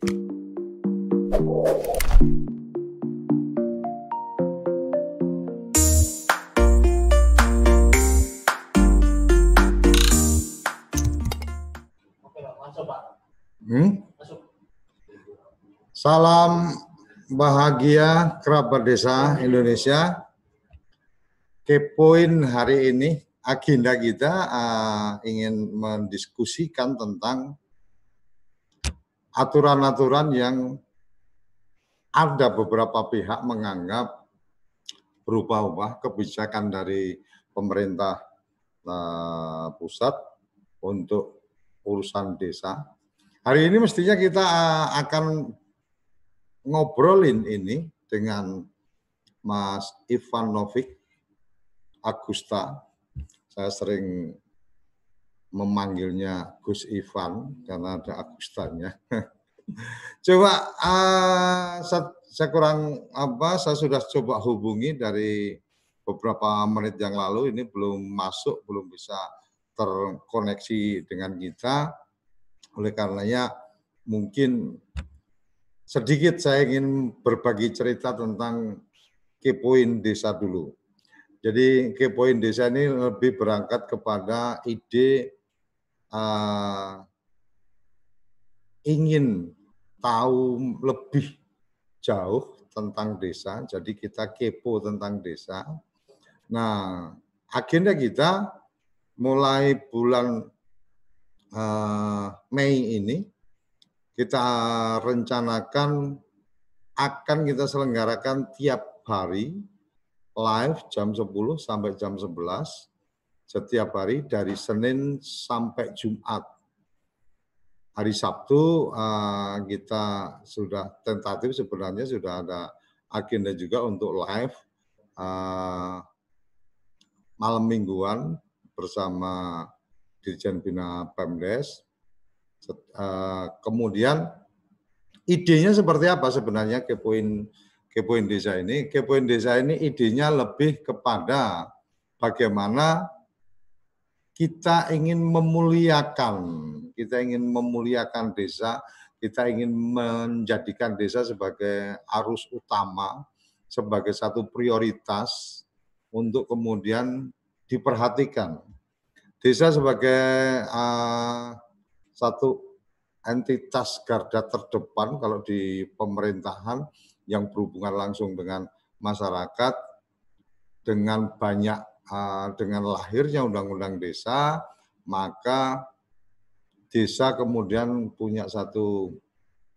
Hmm? Salam bahagia kerabat desa Indonesia. Kepoin hari ini agenda kita uh, ingin mendiskusikan tentang aturan-aturan yang ada beberapa pihak menganggap berubah-ubah kebijakan dari pemerintah uh, pusat untuk urusan desa. Hari ini mestinya kita uh, akan ngobrolin ini dengan Mas Ivan Novik Agusta. Saya sering memanggilnya Gus Ivan karena ada Agustanya. Coba uh, saya, saya kurang apa saya sudah coba hubungi dari beberapa menit yang lalu ini belum masuk, belum bisa terkoneksi dengan kita. Oleh karenanya mungkin sedikit saya ingin berbagi cerita tentang kepoin desa dulu. Jadi kepoin desa ini lebih berangkat kepada ide uh, ingin tahu lebih jauh tentang desa. Jadi kita kepo tentang desa. Nah, agenda kita mulai bulan uh, Mei ini kita rencanakan akan kita selenggarakan tiap hari live jam 10 sampai jam 11 setiap hari dari Senin sampai Jumat. Hari Sabtu uh, kita sudah tentatif sebenarnya sudah ada agenda juga untuk live uh, malam mingguan bersama Dirjen Bina Pemdes Eh, kemudian idenya seperti apa sebenarnya kepoin kepoin desa ini? Kepoin desa ini idenya lebih kepada bagaimana kita ingin memuliakan, kita ingin memuliakan desa, kita ingin menjadikan desa sebagai arus utama, sebagai satu prioritas untuk kemudian diperhatikan. Desa sebagai uh, satu entitas garda terdepan kalau di pemerintahan yang berhubungan langsung dengan masyarakat dengan banyak dengan lahirnya undang-undang desa maka desa kemudian punya satu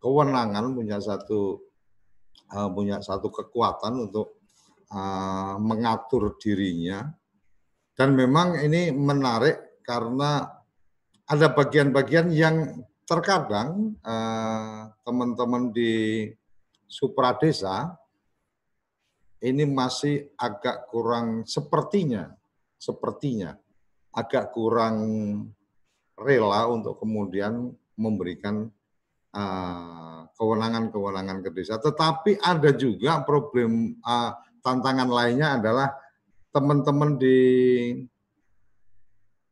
kewenangan punya satu uh, punya satu kekuatan untuk uh, mengatur dirinya. Dan memang ini menarik karena ada bagian-bagian yang terkadang eh, teman-teman di supradesa ini masih agak kurang sepertinya sepertinya agak kurang rela untuk kemudian memberikan eh, kewenangan-kewenangan uh, ke desa. Tetapi ada juga problem uh, tantangan lainnya adalah teman-teman di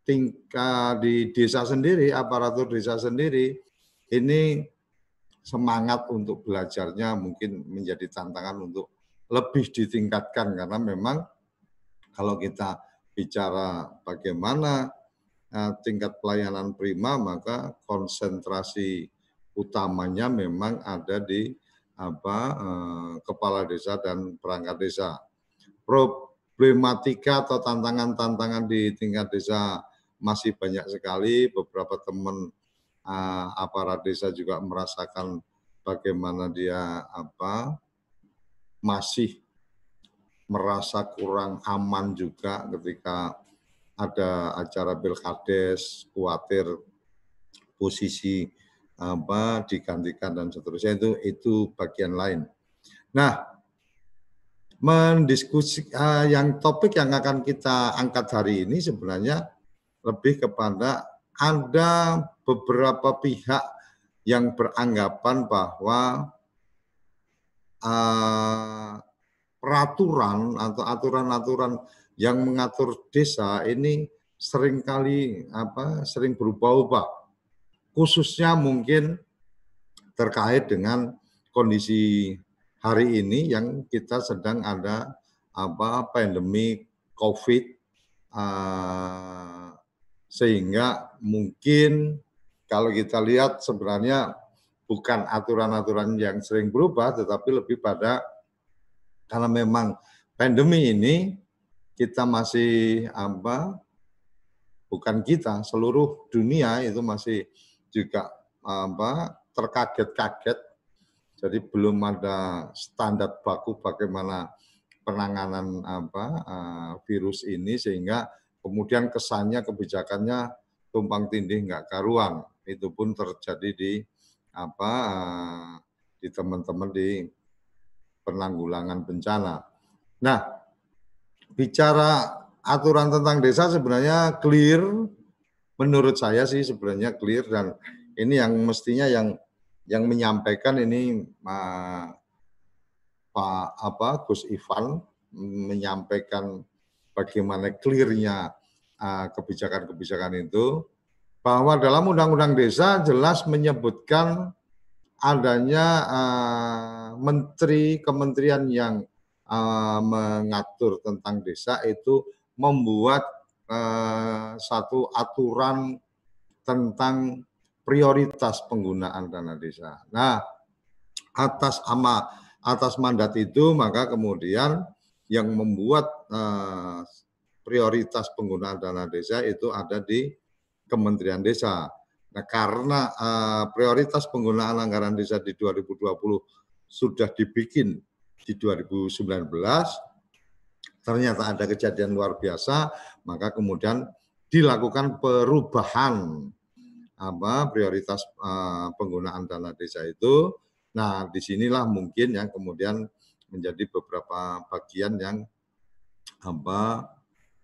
tingkat di desa sendiri, aparatur desa sendiri, ini semangat untuk belajarnya mungkin menjadi tantangan untuk lebih ditingkatkan karena memang kalau kita bicara bagaimana uh, tingkat pelayanan prima maka konsentrasi utamanya memang ada di apa uh, kepala desa dan perangkat desa. Problematika atau tantangan-tantangan di tingkat desa masih banyak sekali beberapa teman uh, aparat desa juga merasakan bagaimana dia apa masih merasa kurang aman juga ketika ada acara pilkades khawatir posisi apa digantikan dan seterusnya itu itu bagian lain. Nah, mendiskusi uh, yang topik yang akan kita angkat hari ini sebenarnya lebih kepada ada beberapa pihak yang beranggapan bahwa uh, peraturan atau aturan-aturan yang mengatur desa ini sering kali apa sering berubah-ubah. Khususnya mungkin terkait dengan kondisi hari ini yang kita sedang ada apa pandemi COVID uh, sehingga mungkin kalau kita lihat sebenarnya bukan aturan-aturan yang sering berubah tetapi lebih pada karena memang pandemi ini kita masih apa bukan kita seluruh dunia itu masih juga apa terkaget-kaget jadi belum ada standar baku bagaimana penanganan apa uh, virus ini sehingga kemudian kesannya kebijakannya tumpang tindih nggak karuan. Itu pun terjadi di apa di teman-teman di penanggulangan bencana. Nah, bicara aturan tentang desa sebenarnya clear menurut saya sih sebenarnya clear dan ini yang mestinya yang yang menyampaikan ini Pak apa Gus Ivan menyampaikan bagaimana clearnya uh, kebijakan-kebijakan itu bahwa dalam undang-undang desa jelas menyebutkan adanya uh, menteri kementerian yang uh, mengatur tentang desa itu membuat uh, satu aturan tentang prioritas penggunaan dana desa. Nah, atas ama atas mandat itu maka kemudian yang membuat uh, prioritas penggunaan dana desa itu ada di Kementerian Desa. Nah, karena uh, prioritas penggunaan anggaran desa di 2020 sudah dibikin di 2019, ternyata ada kejadian luar biasa, maka kemudian dilakukan perubahan apa prioritas uh, penggunaan dana desa itu. Nah, di sinilah mungkin yang kemudian menjadi beberapa bagian yang apa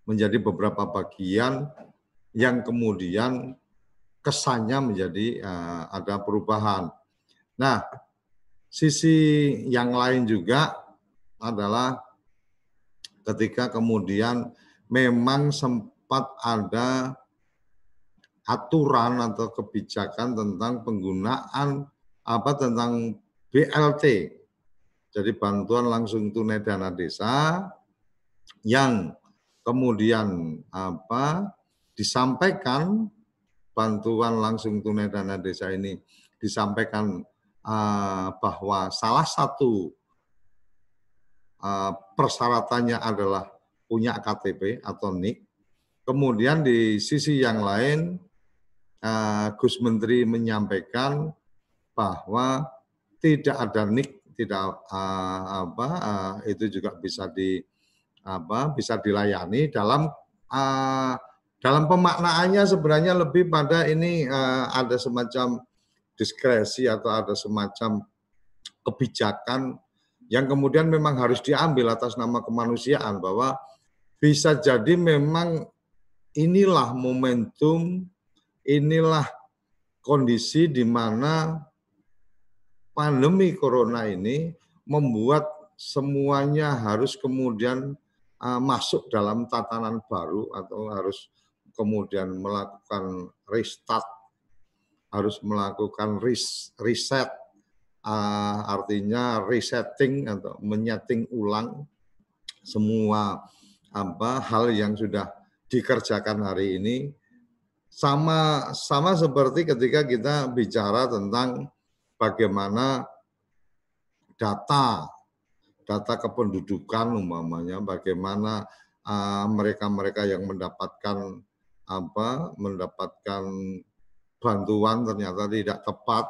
menjadi beberapa bagian yang kemudian kesannya menjadi uh, ada perubahan. Nah, sisi yang lain juga adalah ketika kemudian memang sempat ada aturan atau kebijakan tentang penggunaan apa tentang BLT. Jadi bantuan langsung tunai dana desa yang kemudian apa disampaikan bantuan langsung tunai dana desa ini disampaikan uh, bahwa salah satu uh, persyaratannya adalah punya KTP atau NIK. Kemudian di sisi yang lain uh, Gus Menteri menyampaikan bahwa tidak ada nik, tidak uh, apa uh, itu juga bisa di apa bisa dilayani dalam uh, dalam pemaknaannya sebenarnya lebih pada ini uh, ada semacam diskresi atau ada semacam kebijakan yang kemudian memang harus diambil atas nama kemanusiaan bahwa bisa jadi memang inilah momentum inilah kondisi di mana pandemi corona ini membuat semuanya harus kemudian uh, masuk dalam tatanan baru atau harus kemudian melakukan restart, harus melakukan reset, uh, artinya resetting atau menyeting ulang semua apa hal yang sudah dikerjakan hari ini. Sama sama seperti ketika kita bicara tentang bagaimana data data kependudukan umpamanya bagaimana mereka-mereka uh, yang mendapatkan apa mendapatkan bantuan ternyata tidak tepat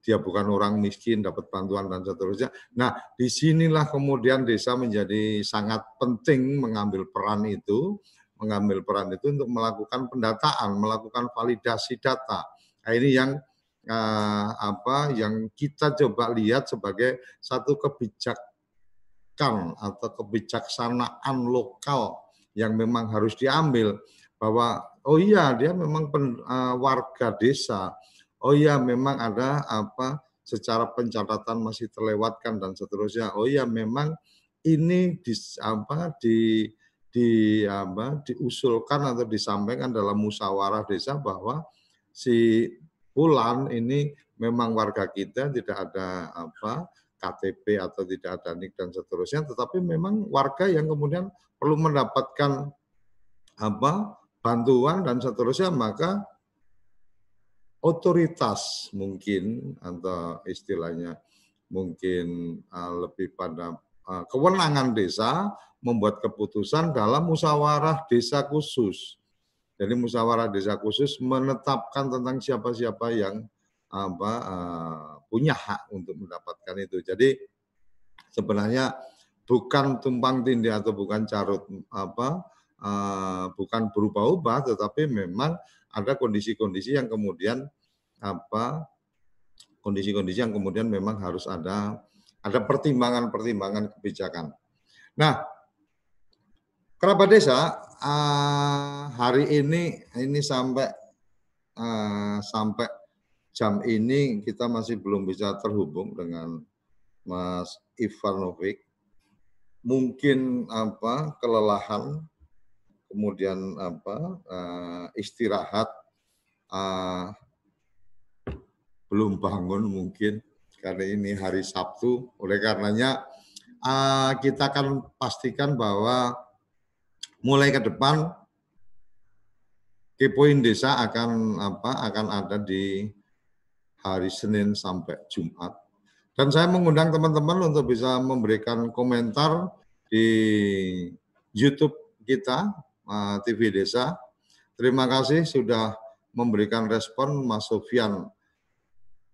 dia bukan orang miskin dapat bantuan dan seterusnya. Nah, di sinilah kemudian desa menjadi sangat penting mengambil peran itu mengambil peran itu untuk melakukan pendataan, melakukan validasi data. Nah, ini yang uh, apa yang kita coba lihat sebagai satu kebijakan atau kebijaksanaan lokal yang memang harus diambil bahwa oh iya dia memang pen, uh, warga desa. Oh iya memang ada apa secara pencatatan masih terlewatkan dan seterusnya. Oh iya memang ini di apa di di apa diusulkan atau disampaikan dalam musyawarah desa bahwa si Fulan ini memang warga kita tidak ada apa KTP atau tidak ada NIK dan seterusnya, tetapi memang warga yang kemudian perlu mendapatkan apa bantuan dan seterusnya, maka otoritas mungkin atau istilahnya mungkin uh, lebih pada uh, kewenangan desa membuat keputusan dalam musyawarah desa khusus. Jadi musyawarah desa khusus menetapkan tentang siapa-siapa yang apa uh, punya hak untuk mendapatkan itu. Jadi sebenarnya bukan tumpang tindih atau bukan carut apa uh, bukan berubah-ubah tetapi memang ada kondisi-kondisi yang kemudian apa kondisi-kondisi yang kemudian memang harus ada ada pertimbangan-pertimbangan kebijakan. Nah, kerabat desa uh, hari ini ini sampai uh, sampai jam ini kita masih belum bisa terhubung dengan Mas Ivanovic. Mungkin apa kelelahan, kemudian apa uh, istirahat, uh, belum bangun mungkin karena ini hari Sabtu. Oleh karenanya uh, kita akan pastikan bahwa mulai ke depan Kepoin Desa akan apa akan ada di hari Senin sampai Jumat. Dan saya mengundang teman-teman untuk bisa memberikan komentar di YouTube kita, TV Desa. Terima kasih sudah memberikan respon Mas Sofian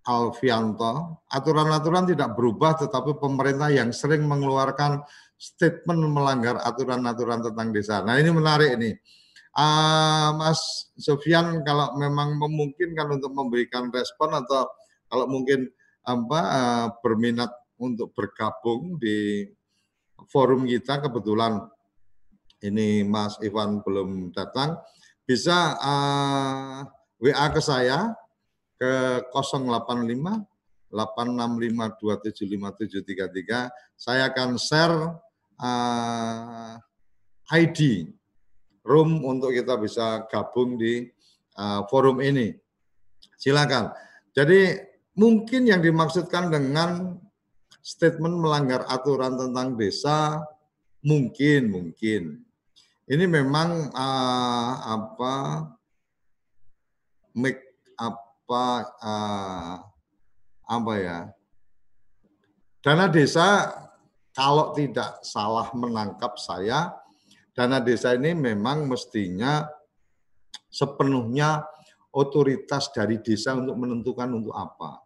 Alfianto. Aturan-aturan tidak berubah, tetapi pemerintah yang sering mengeluarkan statement melanggar aturan-aturan tentang desa. Nah ini menarik ini. Uh, Mas Sofian kalau memang memungkinkan untuk memberikan respon atau kalau mungkin apa uh, berminat untuk bergabung di forum kita kebetulan ini Mas Ivan belum datang bisa uh, eh, WA ke saya ke 085 865275733 saya akan share uh, ID room untuk kita bisa gabung di uh, forum ini. Silakan. Jadi mungkin yang dimaksudkan dengan statement melanggar aturan tentang desa mungkin mungkin ini memang uh, apa make apa uh, apa ya dana desa kalau tidak salah menangkap saya dana desa ini memang mestinya sepenuhnya otoritas dari desa untuk menentukan untuk apa.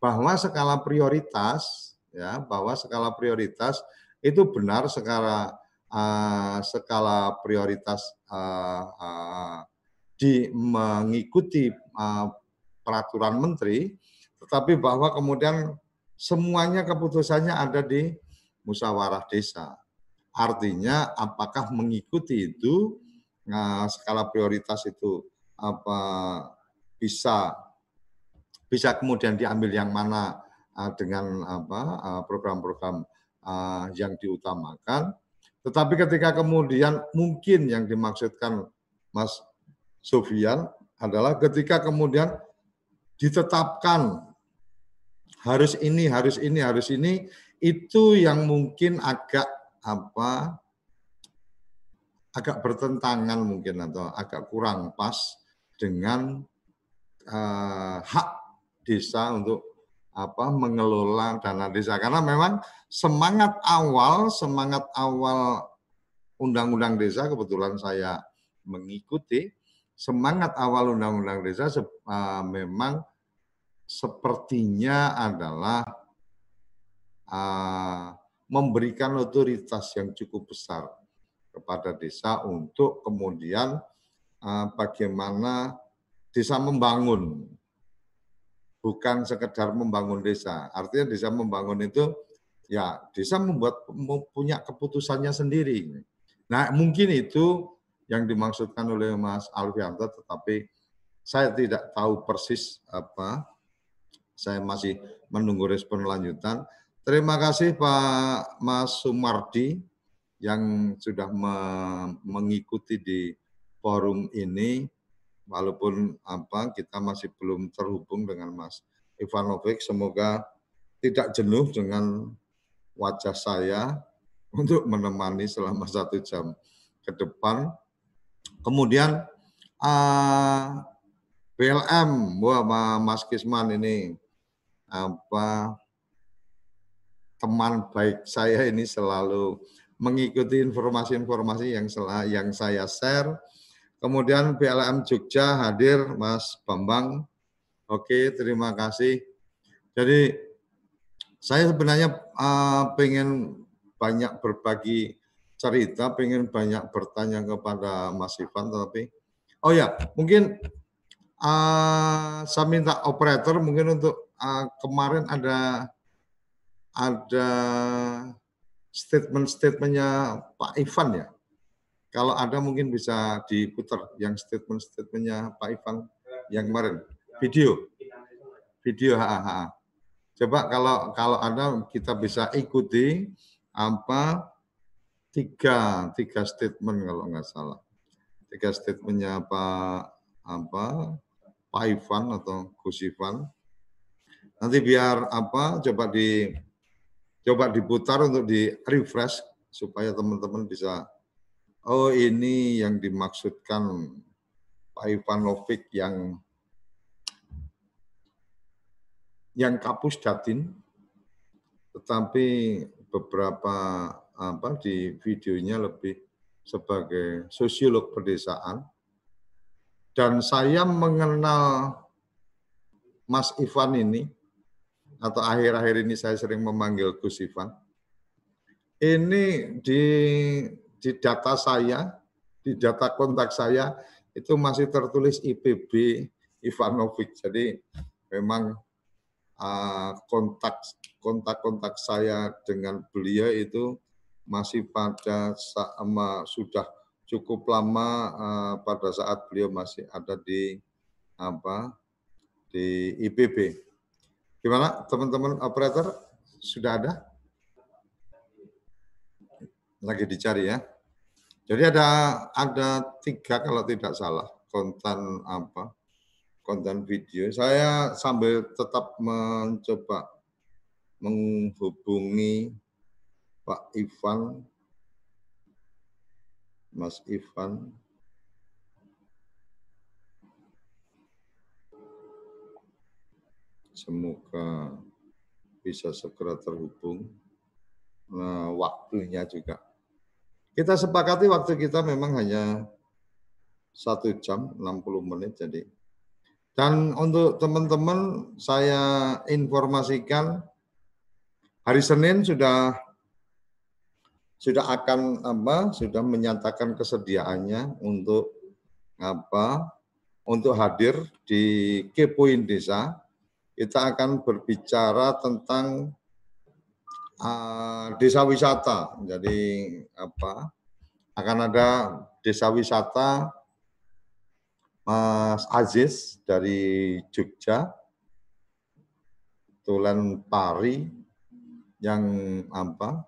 Bahwa skala prioritas ya, bahwa skala prioritas itu benar skala uh, skala prioritas uh, uh, di mengikuti uh, peraturan menteri, tetapi bahwa kemudian semuanya keputusannya ada di musyawarah desa. Artinya apakah mengikuti itu nah, skala prioritas itu apa bisa bisa kemudian diambil yang mana uh, dengan apa uh, program-program uh, yang diutamakan. Tetapi ketika kemudian mungkin yang dimaksudkan Mas Sofian adalah ketika kemudian ditetapkan harus ini, harus ini, harus ini, itu yang mungkin agak apa agak bertentangan mungkin atau agak kurang pas dengan uh, hak desa untuk apa mengelola dana desa. Karena memang semangat awal semangat awal undang-undang desa kebetulan saya mengikuti semangat awal undang-undang desa uh, memang sepertinya adalah uh, memberikan otoritas yang cukup besar kepada desa untuk kemudian uh, bagaimana desa membangun bukan sekedar membangun desa. Artinya desa membangun itu ya desa membuat punya keputusannya sendiri. Nah mungkin itu yang dimaksudkan oleh Mas Alfianto tetapi saya tidak tahu persis apa. Saya masih menunggu respon lanjutan. Terima kasih Pak Mas Sumardi yang sudah me mengikuti di forum ini walaupun apa kita masih belum terhubung dengan Mas Ivanovic, semoga tidak jenuh dengan wajah saya untuk menemani selama satu jam ke depan. Kemudian uh, ah, BLM, Mas Kisman ini apa teman baik saya ini selalu mengikuti informasi-informasi yang yang saya share. Kemudian BLM Jogja hadir Mas Bambang. Oke, terima kasih. Jadi saya sebenarnya uh, pengen banyak berbagi cerita, pengen banyak bertanya kepada Mas Ivan, tapi oh ya mungkin uh, saya minta operator mungkin untuk uh, kemarin ada ada statement-statementnya Pak Ivan ya. Kalau ada mungkin bisa diputar yang statement-statementnya Pak Ivan yang kemarin. Video. Video. Ha, ha. Coba kalau kalau ada kita bisa ikuti apa tiga tiga statement kalau nggak salah. Tiga statementnya Pak apa Pak Ivan atau Gus Ivan. Nanti biar apa coba di coba diputar untuk di refresh supaya teman-teman bisa oh ini yang dimaksudkan Pak Ivanovic yang yang kapus datin tetapi beberapa apa di videonya lebih sebagai sosiolog pedesaan dan saya mengenal Mas Ivan ini atau akhir-akhir ini saya sering memanggil Gus Ivan. Ini di di data saya, di data kontak saya itu masih tertulis IPB Ivanovic. Jadi memang uh, kontak kontak-kontak saya dengan beliau itu masih pada sama sudah cukup lama uh, pada saat beliau masih ada di apa di IPB. Gimana teman-teman operator? Sudah ada? Lagi dicari ya. Jadi ada ada tiga kalau tidak salah konten apa konten video. Saya sambil tetap mencoba menghubungi Pak Ivan, Mas Ivan Semoga bisa segera terhubung. Nah, waktunya juga. Kita sepakati waktu kita memang hanya satu jam 60 menit jadi. Dan untuk teman-teman saya informasikan hari Senin sudah sudah akan apa sudah menyatakan kesediaannya untuk apa untuk hadir di Kepoin Desa kita akan berbicara tentang uh, desa wisata. Jadi apa? Akan ada desa wisata Mas Aziz dari Jogja, Tulen Pari yang apa?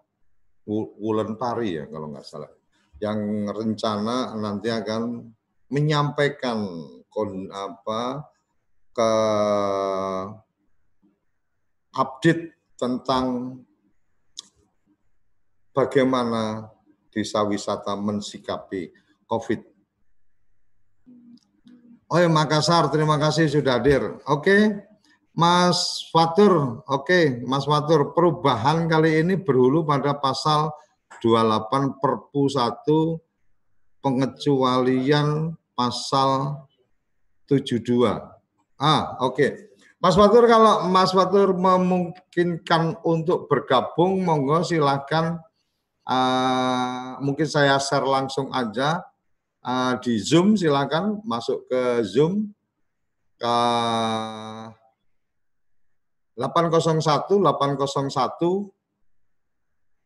Wulan Pari ya kalau nggak salah. Yang rencana nanti akan menyampaikan kon apa ke update tentang bagaimana desa wisata mensikapi COVID. Oh ya Makassar, terima kasih sudah hadir. Oke, Mas Fatur, oke, Mas Fatur, perubahan kali ini berhulu pada pasal 28 Perpu 1 pengecualian pasal 72 Ah, oke. Mas Fatur, kalau Mas Fatur memungkinkan untuk bergabung, monggo silakan. Uh, mungkin saya share langsung aja uh, di Zoom, silakan masuk ke Zoom ke 801 801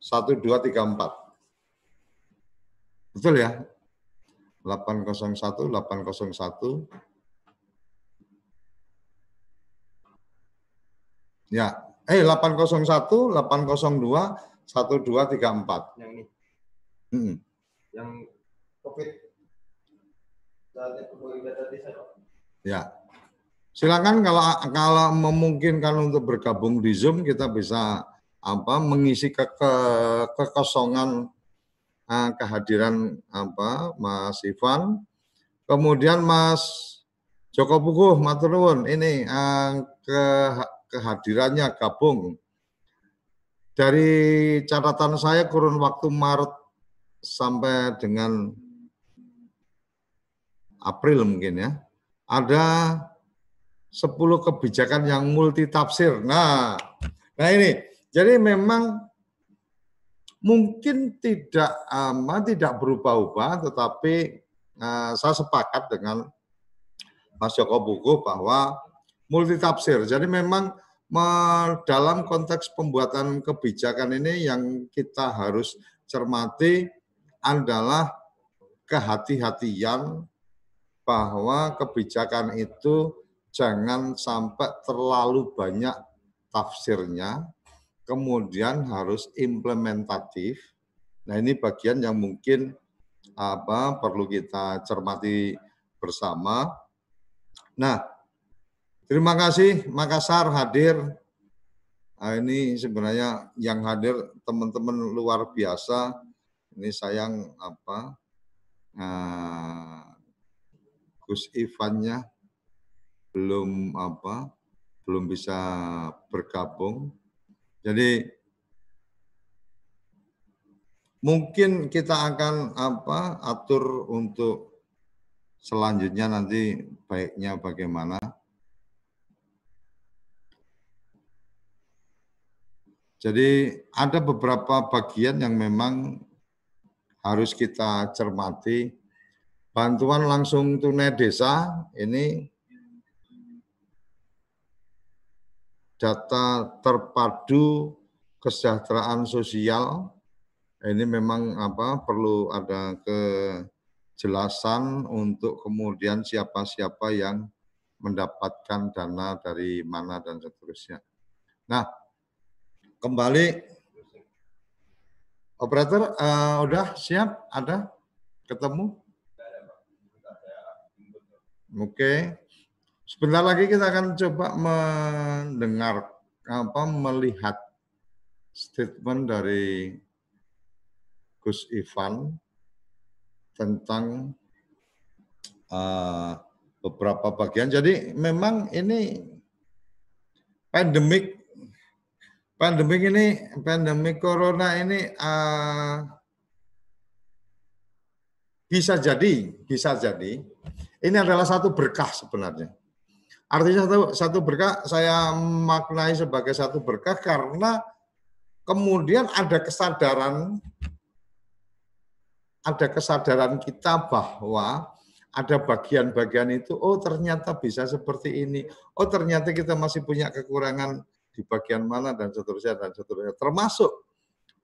1234. Betul ya? 801 801 Ya, eh 801, 802, 1234. Yang ini. Hmm. Yang COVID. Ya. Silakan kalau kalau memungkinkan untuk bergabung di Zoom kita bisa apa mengisi ke, ke kekosongan uh, kehadiran apa Mas Ivan. Kemudian Mas Joko Puguh Maturun ini uh, ke kehadirannya gabung. Dari catatan saya kurun waktu Maret sampai dengan April mungkin ya. Ada 10 kebijakan yang multi tafsir. Nah, nah ini. Jadi memang mungkin tidak ama tidak berubah-ubah tetapi uh, saya sepakat dengan Mas Joko Buku bahwa multi tafsir. Jadi memang me, dalam konteks pembuatan kebijakan ini yang kita harus cermati adalah kehati-hatian bahwa kebijakan itu jangan sampai terlalu banyak tafsirnya, kemudian harus implementatif. Nah ini bagian yang mungkin apa perlu kita cermati bersama. Nah, terima kasih Makassar hadir. Nah, ini sebenarnya yang hadir teman-teman luar biasa. Ini sayang apa? Nah, Gus Ivannya belum apa belum bisa bergabung. Jadi mungkin kita akan apa atur untuk selanjutnya nanti baiknya bagaimana. Jadi ada beberapa bagian yang memang harus kita cermati bantuan langsung tunai desa ini data terpadu kesejahteraan sosial ini memang apa perlu ada kejelasan untuk kemudian siapa-siapa yang mendapatkan dana dari mana dan seterusnya. Nah, kembali operator uh, udah siap ada ketemu Oke. Sebentar lagi kita akan coba mendengar apa melihat statement dari Gus Ivan tentang uh, beberapa bagian. Jadi memang ini pandemik pandemik ini pandemik corona ini uh, bisa jadi bisa jadi ini adalah satu berkah sebenarnya. Artinya satu, satu berkah saya maknai sebagai satu berkah karena kemudian ada kesadaran ada kesadaran kita bahwa ada bagian-bagian itu, oh ternyata bisa seperti ini, oh ternyata kita masih punya kekurangan di bagian mana dan seterusnya dan seterusnya. Termasuk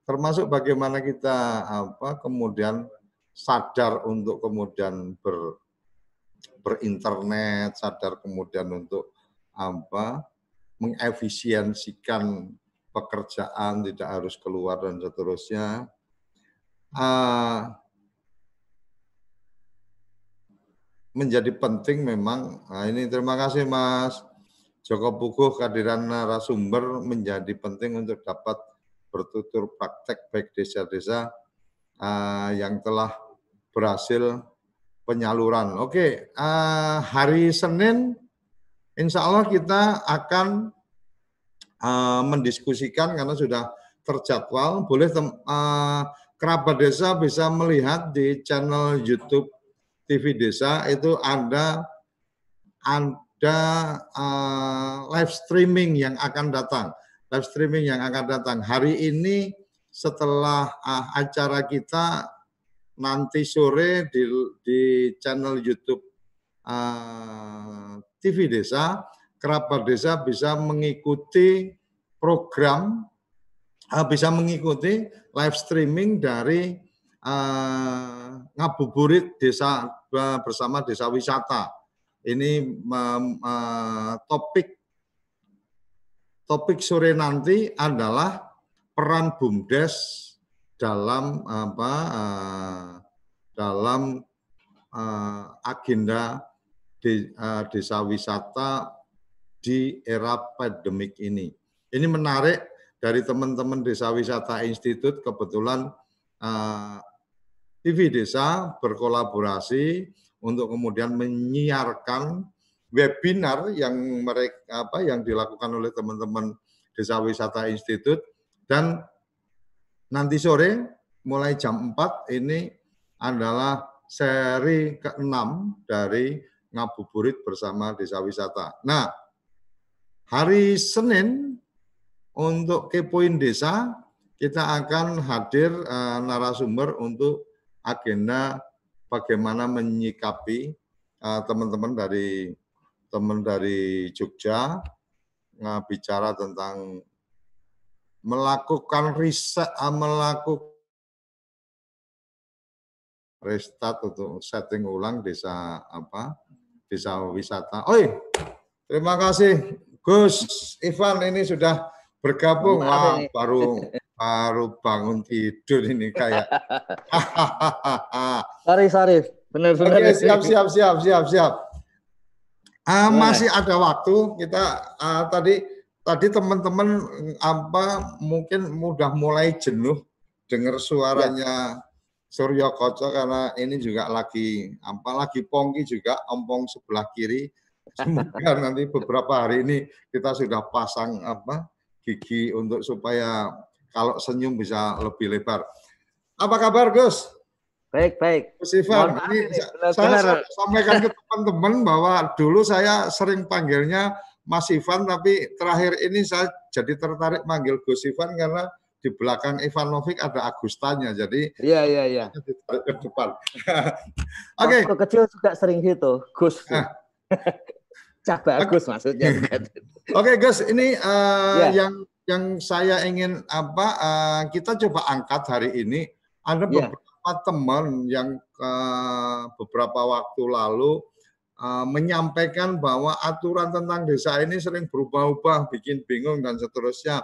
termasuk bagaimana kita apa kemudian sadar untuk kemudian ber, berinternet, sadar kemudian untuk apa mengefisiensikan pekerjaan, tidak harus keluar dan seterusnya. Uh, menjadi penting memang. Nah ini terima kasih Mas Joko Puguh kehadiran narasumber menjadi penting untuk dapat bertutur praktek baik desa-desa uh, yang telah berhasil penyaluran. Oke, uh, hari Senin insya Allah kita akan uh, mendiskusikan karena sudah terjadwal. Boleh uh, kerabat desa bisa melihat di channel YouTube TV Desa itu ada ada uh, live streaming yang akan datang. Live streaming yang akan datang. Hari ini setelah uh, acara kita nanti sore di, di channel YouTube uh, eh, TV Desa, kerabat desa bisa mengikuti program, uh, bisa mengikuti live streaming dari uh, ngabuburit desa bersama desa wisata. Ini uh, topik topik sore nanti adalah peran BUMDes dalam apa uh, dalam uh, agenda de, uh, desa wisata di era pandemik ini. Ini menarik dari teman-teman Desa Wisata Institut kebetulan uh, TV Desa berkolaborasi untuk kemudian menyiarkan webinar yang mereka apa yang dilakukan oleh teman-teman Desa Wisata Institut dan nanti sore mulai jam 4 ini adalah seri ke-6 dari ngabuburit bersama Desa Wisata. Nah, hari Senin untuk kepoin desa kita akan hadir uh, narasumber untuk agenda bagaimana menyikapi eh, teman-teman uh, dari teman dari Jogja uh, bicara tentang melakukan riset, uh, melakukan restart untuk setting ulang desa apa desa wisata. Oi, terima kasih Gus Ivan ini sudah bergabung. Wah, baru baru bangun tidur ini kayak. sorry, sorry. Benar-benar. Oke, siap, siap, siap, siap, siap. Uh, masih ada waktu kita uh, tadi tadi teman-teman apa mungkin mudah mulai jenuh dengar suaranya ya. Suryo Koco karena ini juga lagi apa lagi pongki juga ompong sebelah kiri. Semoga nanti beberapa hari ini kita sudah pasang apa gigi untuk supaya kalau senyum bisa lebih lebar. Apa kabar Gus? Baik, baik. Gus Ivan, ini benar, saya, benar. sampaikan ke teman-teman bahwa dulu saya sering panggilnya Mas Ivan, tapi terakhir ini saya jadi tertarik manggil Gus Ivan karena di belakang Ivanovic ada Agustanya, jadi iya iya iya ditarik ke depan. Oke. okay. kecil juga sering gitu, Gus. Cah bagus okay. maksudnya. Oke okay, Gus, ini uh, eh, yeah. yang yang saya ingin apa uh, kita coba angkat hari ini ada yeah. beberapa teman yang uh, beberapa waktu lalu uh, menyampaikan bahwa aturan tentang desa ini sering berubah-ubah, bikin bingung dan seterusnya.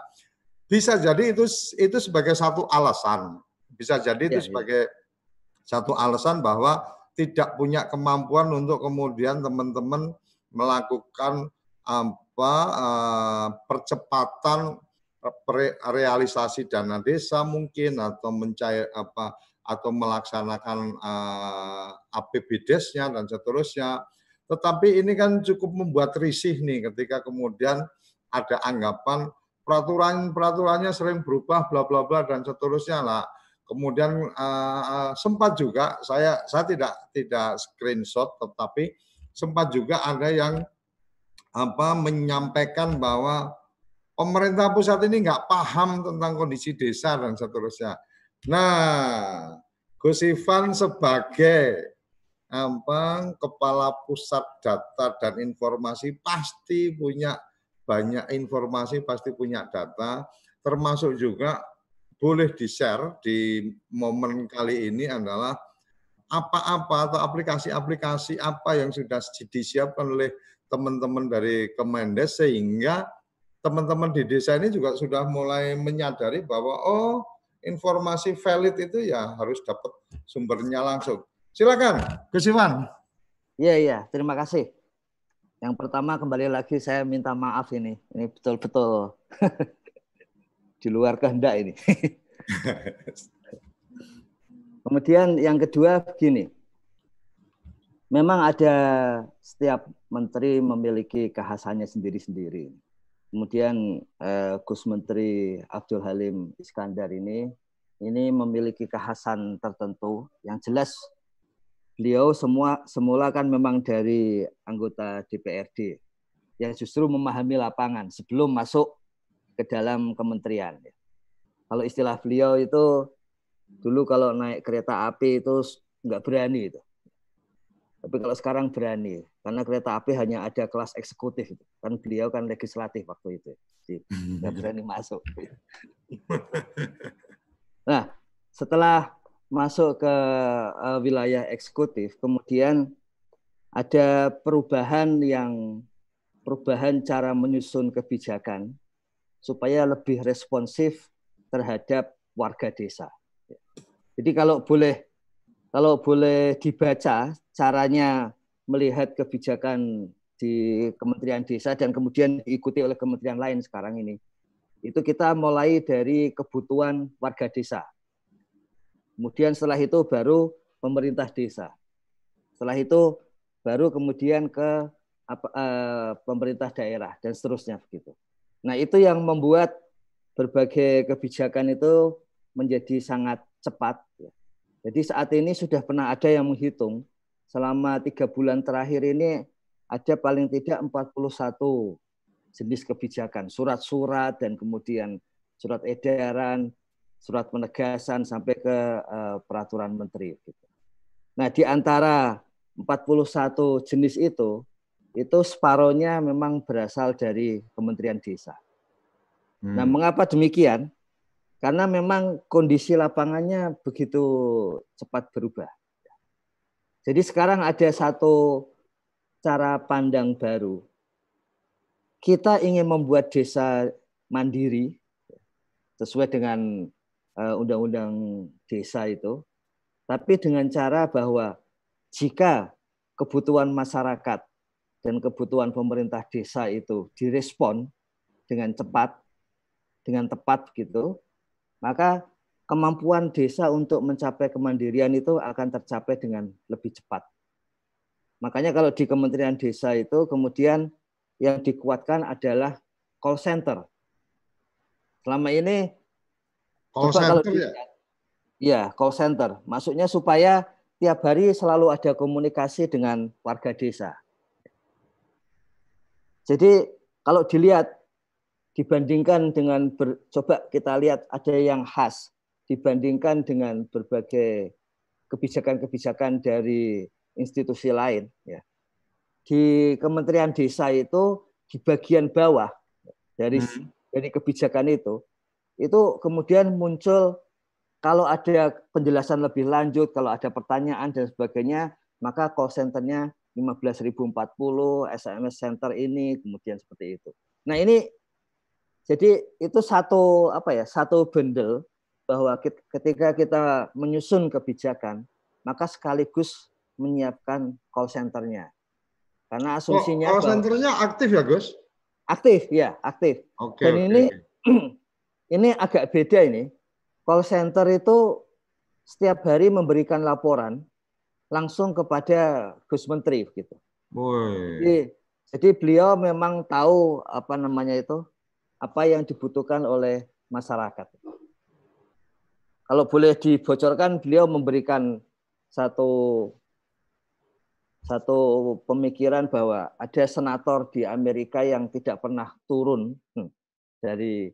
Bisa jadi itu itu sebagai satu alasan. Bisa jadi itu yeah, ya. sebagai yeah. satu alasan bahwa tidak punya kemampuan untuk kemudian teman-teman melakukan apa uh, percepatan realisasi dana desa mungkin atau mencair apa atau melaksanakan uh, APBDes-nya dan seterusnya. Tetapi ini kan cukup membuat risih nih ketika kemudian ada anggapan peraturan-peraturannya sering berubah bla bla bla dan seterusnya lah. Kemudian uh, sempat juga saya saya tidak tidak screenshot tetapi sempat juga ada yang apa menyampaikan bahwa pemerintah pusat ini nggak paham tentang kondisi desa dan seterusnya. Nah, Gus Ivan sebagai apa kepala pusat data dan informasi pasti punya banyak informasi, pasti punya data, termasuk juga boleh di-share di momen kali ini adalah apa-apa atau aplikasi-aplikasi apa yang sudah disiapkan oleh teman-teman dari Kemendes sehingga teman-teman di desa ini juga sudah mulai menyadari bahwa oh informasi valid itu ya harus dapat sumbernya langsung. Silakan, Gus Iwan. Iya iya, terima kasih. Yang pertama kembali lagi saya minta maaf ini, ini betul-betul di luar kehendak ini. Kemudian yang kedua begini, memang ada setiap menteri memiliki kekhasannya sendiri-sendiri. Kemudian eh, Gus Menteri Abdul Halim Iskandar ini ini memiliki kekhasan tertentu yang jelas beliau semua semula kan memang dari anggota DPRD yang justru memahami lapangan sebelum masuk ke dalam kementerian. Kalau istilah beliau itu dulu kalau naik kereta api itu nggak berani itu. Tapi kalau sekarang berani, karena kereta api hanya ada kelas eksekutif. Kan beliau kan legislatif waktu itu. Jadi nggak berani masuk. Nah, setelah masuk ke uh, wilayah eksekutif, kemudian ada perubahan yang perubahan cara menyusun kebijakan supaya lebih responsif terhadap warga desa. Jadi kalau boleh kalau boleh dibaca caranya melihat kebijakan di Kementerian Desa dan kemudian diikuti oleh kementerian lain sekarang ini. Itu kita mulai dari kebutuhan warga desa. Kemudian setelah itu baru pemerintah desa. Setelah itu baru kemudian ke apa, uh, pemerintah daerah dan seterusnya begitu. Nah itu yang membuat berbagai kebijakan itu menjadi sangat cepat. Jadi saat ini sudah pernah ada yang menghitung selama tiga bulan terakhir ini ada paling tidak 41 jenis kebijakan, surat-surat dan kemudian surat edaran, surat penegasan sampai ke uh, peraturan menteri. Gitu. Nah di antara 41 jenis itu, itu separohnya memang berasal dari Kementerian Desa. Hmm. Nah, mengapa demikian? Karena memang kondisi lapangannya begitu cepat berubah. Jadi sekarang ada satu cara pandang baru. Kita ingin membuat desa mandiri sesuai dengan eh, undang-undang desa itu, tapi dengan cara bahwa jika kebutuhan masyarakat dan kebutuhan pemerintah desa itu direspon dengan cepat, dengan tepat gitu, maka kemampuan desa untuk mencapai kemandirian itu akan tercapai dengan lebih cepat. Makanya kalau di Kementerian Desa itu kemudian yang dikuatkan adalah call center. Selama ini call center kalau ya? Ya, call center. Maksudnya supaya tiap hari selalu ada komunikasi dengan warga desa. Jadi kalau dilihat dibandingkan dengan ber, coba kita lihat ada yang khas dibandingkan dengan berbagai kebijakan-kebijakan dari institusi lain ya. Di Kementerian Desa itu di bagian bawah dari hmm. dari kebijakan itu itu kemudian muncul kalau ada penjelasan lebih lanjut, kalau ada pertanyaan dan sebagainya, maka call centernya 15.040, SMS center ini, kemudian seperti itu. Nah ini jadi itu satu apa ya satu bundle bahwa ketika kita menyusun kebijakan maka sekaligus menyiapkan call centernya. Karena asumsinya oh, call centernya aktif ya Gus? Aktif ya aktif. Okay, dan okay. ini ini agak beda ini. Call center itu setiap hari memberikan laporan langsung kepada Gus Menteri gitu. Jadi, jadi beliau memang tahu apa namanya itu apa yang dibutuhkan oleh masyarakat. Kalau boleh dibocorkan, beliau memberikan satu satu pemikiran bahwa ada senator di Amerika yang tidak pernah turun hmm, dari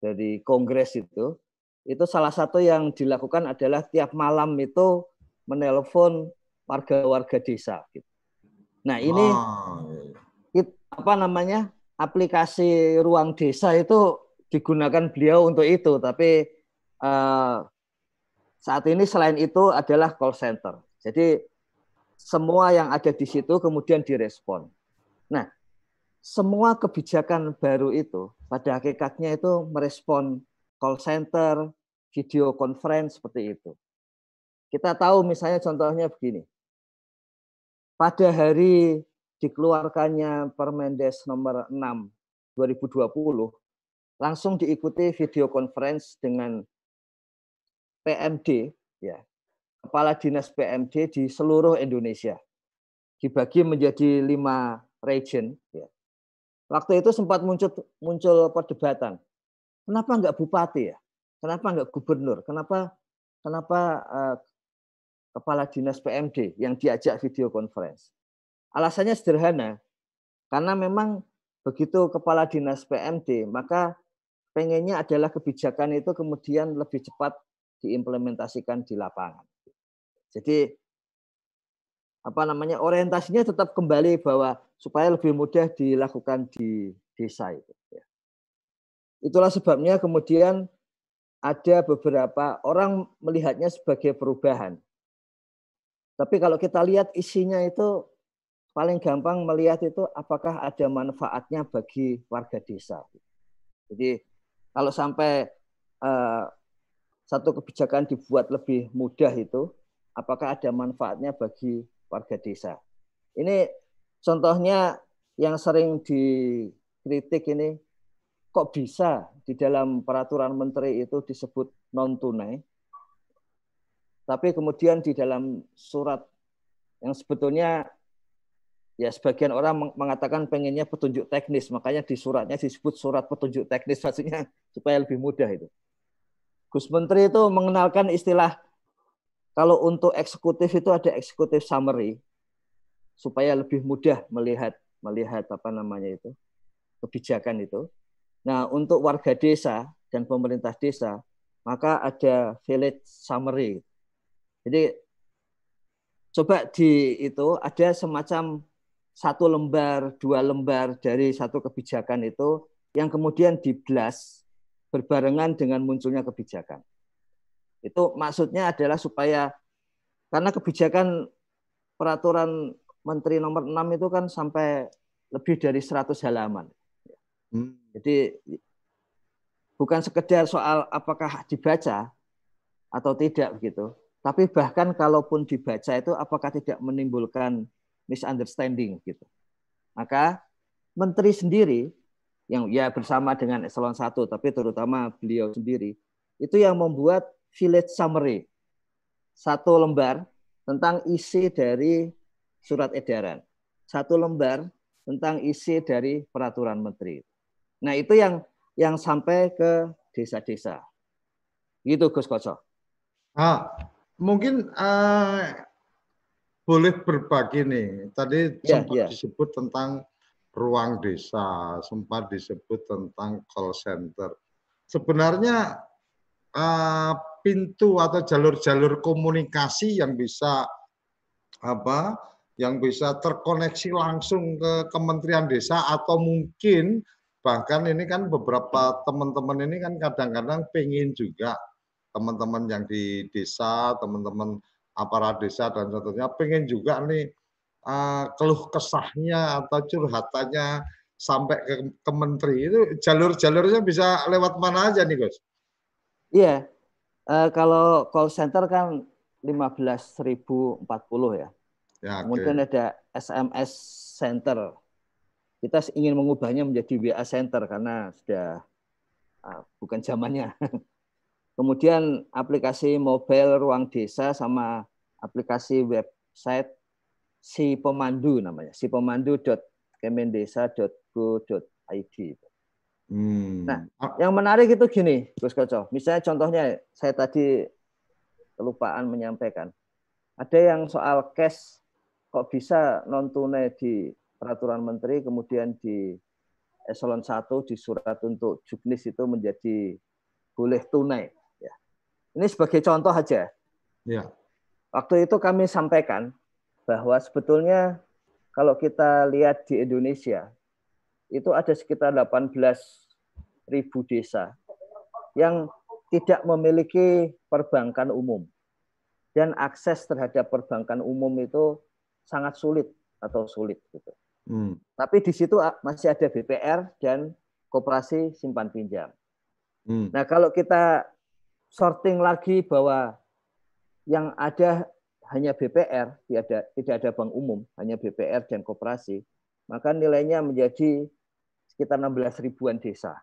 dari Kongres itu. Itu salah satu yang dilakukan adalah tiap malam itu menelpon warga-warga desa. Gitu. Nah ini oh. apa namanya aplikasi ruang desa itu digunakan beliau untuk itu, tapi uh, saat ini selain itu adalah call center. Jadi semua yang ada di situ kemudian direspon. Nah, semua kebijakan baru itu pada hakikatnya itu merespon call center, video conference seperti itu. Kita tahu misalnya contohnya begini. Pada hari dikeluarkannya Permendes nomor 6 2020 langsung diikuti video conference dengan PMD ya. Kepala dinas PMD di seluruh Indonesia. Dibagi menjadi lima region ya. waktu itu sempat muncul muncul perdebatan kenapa enggak bupati ya? Kenapa enggak gubernur? Kenapa kenapa uh, kepala dinas PMD yang diajak video conference Alasannya sederhana, karena memang begitu kepala dinas PMD, maka pengennya adalah kebijakan itu kemudian lebih cepat diimplementasikan di lapangan. Jadi apa namanya orientasinya tetap kembali bahwa supaya lebih mudah dilakukan di desa itu. Ya. Itulah sebabnya kemudian ada beberapa orang melihatnya sebagai perubahan. Tapi kalau kita lihat isinya itu paling gampang melihat itu apakah ada manfaatnya bagi warga desa. Jadi kalau sampai uh, satu kebijakan dibuat lebih mudah itu, apakah ada manfaatnya bagi warga desa. Ini contohnya yang sering dikritik ini kok bisa di dalam peraturan menteri itu disebut non tunai tapi kemudian di dalam surat yang sebetulnya ya sebagian orang mengatakan pengennya petunjuk teknis makanya di suratnya disebut surat petunjuk teknis maksudnya supaya lebih mudah itu Gus Menteri itu mengenalkan istilah kalau untuk eksekutif itu ada eksekutif summary supaya lebih mudah melihat melihat apa namanya itu kebijakan itu Nah, untuk warga desa dan pemerintah desa, maka ada village summary. Jadi coba di itu ada semacam satu lembar, dua lembar dari satu kebijakan itu yang kemudian diblas berbarengan dengan munculnya kebijakan. Itu maksudnya adalah supaya karena kebijakan peraturan Menteri nomor 6 itu kan sampai lebih dari 100 halaman. Hmm. Jadi bukan sekedar soal apakah dibaca atau tidak begitu, tapi bahkan kalaupun dibaca itu apakah tidak menimbulkan misunderstanding gitu. Maka menteri sendiri yang ya bersama dengan eselon 1 tapi terutama beliau sendiri itu yang membuat village summary satu lembar tentang isi dari surat edaran, satu lembar tentang isi dari peraturan menteri. Nah, itu yang yang sampai ke desa-desa. Gitu Gus Koco. Ah, mungkin uh, boleh berbagi nih. Tadi yeah, sempat yeah. disebut tentang ruang desa, sempat disebut tentang call center. Sebenarnya uh, pintu atau jalur-jalur komunikasi yang bisa apa yang bisa terkoneksi langsung ke Kementerian Desa atau mungkin bahkan ini kan beberapa teman-teman ini kan kadang-kadang pengen juga teman-teman yang di desa, teman-teman aparat desa dan contohnya pengen juga nih uh, keluh kesahnya atau curhatannya sampai ke, ke menteri itu jalur-jalurnya bisa lewat mana aja nih Gus? Iya, uh, kalau call center kan 15.040 ya. ya Kemudian okay. ada SMS center kita ingin mengubahnya menjadi WA Center karena sudah uh, bukan zamannya. Kemudian aplikasi mobile ruang desa sama aplikasi website si pemandu namanya, si pemandu.kemendesa.go.id. Hmm. Nah, yang menarik itu gini, Gus Koco. Misalnya contohnya saya tadi kelupaan menyampaikan. Ada yang soal cash kok bisa non tunai di peraturan menteri kemudian di eselon 1 di surat untuk juknis itu menjadi boleh tunai. Ini sebagai contoh aja. Ya. Waktu itu kami sampaikan bahwa sebetulnya kalau kita lihat di Indonesia itu ada sekitar 18 ribu desa yang tidak memiliki perbankan umum dan akses terhadap perbankan umum itu sangat sulit atau sulit gitu. Hmm. Tapi di situ masih ada BPR dan koperasi simpan pinjam. Hmm. Nah, kalau kita sorting lagi bahwa yang ada hanya BPR, tidak ada, tidak ada bank umum, hanya BPR dan koperasi, maka nilainya menjadi sekitar 16 ribuan desa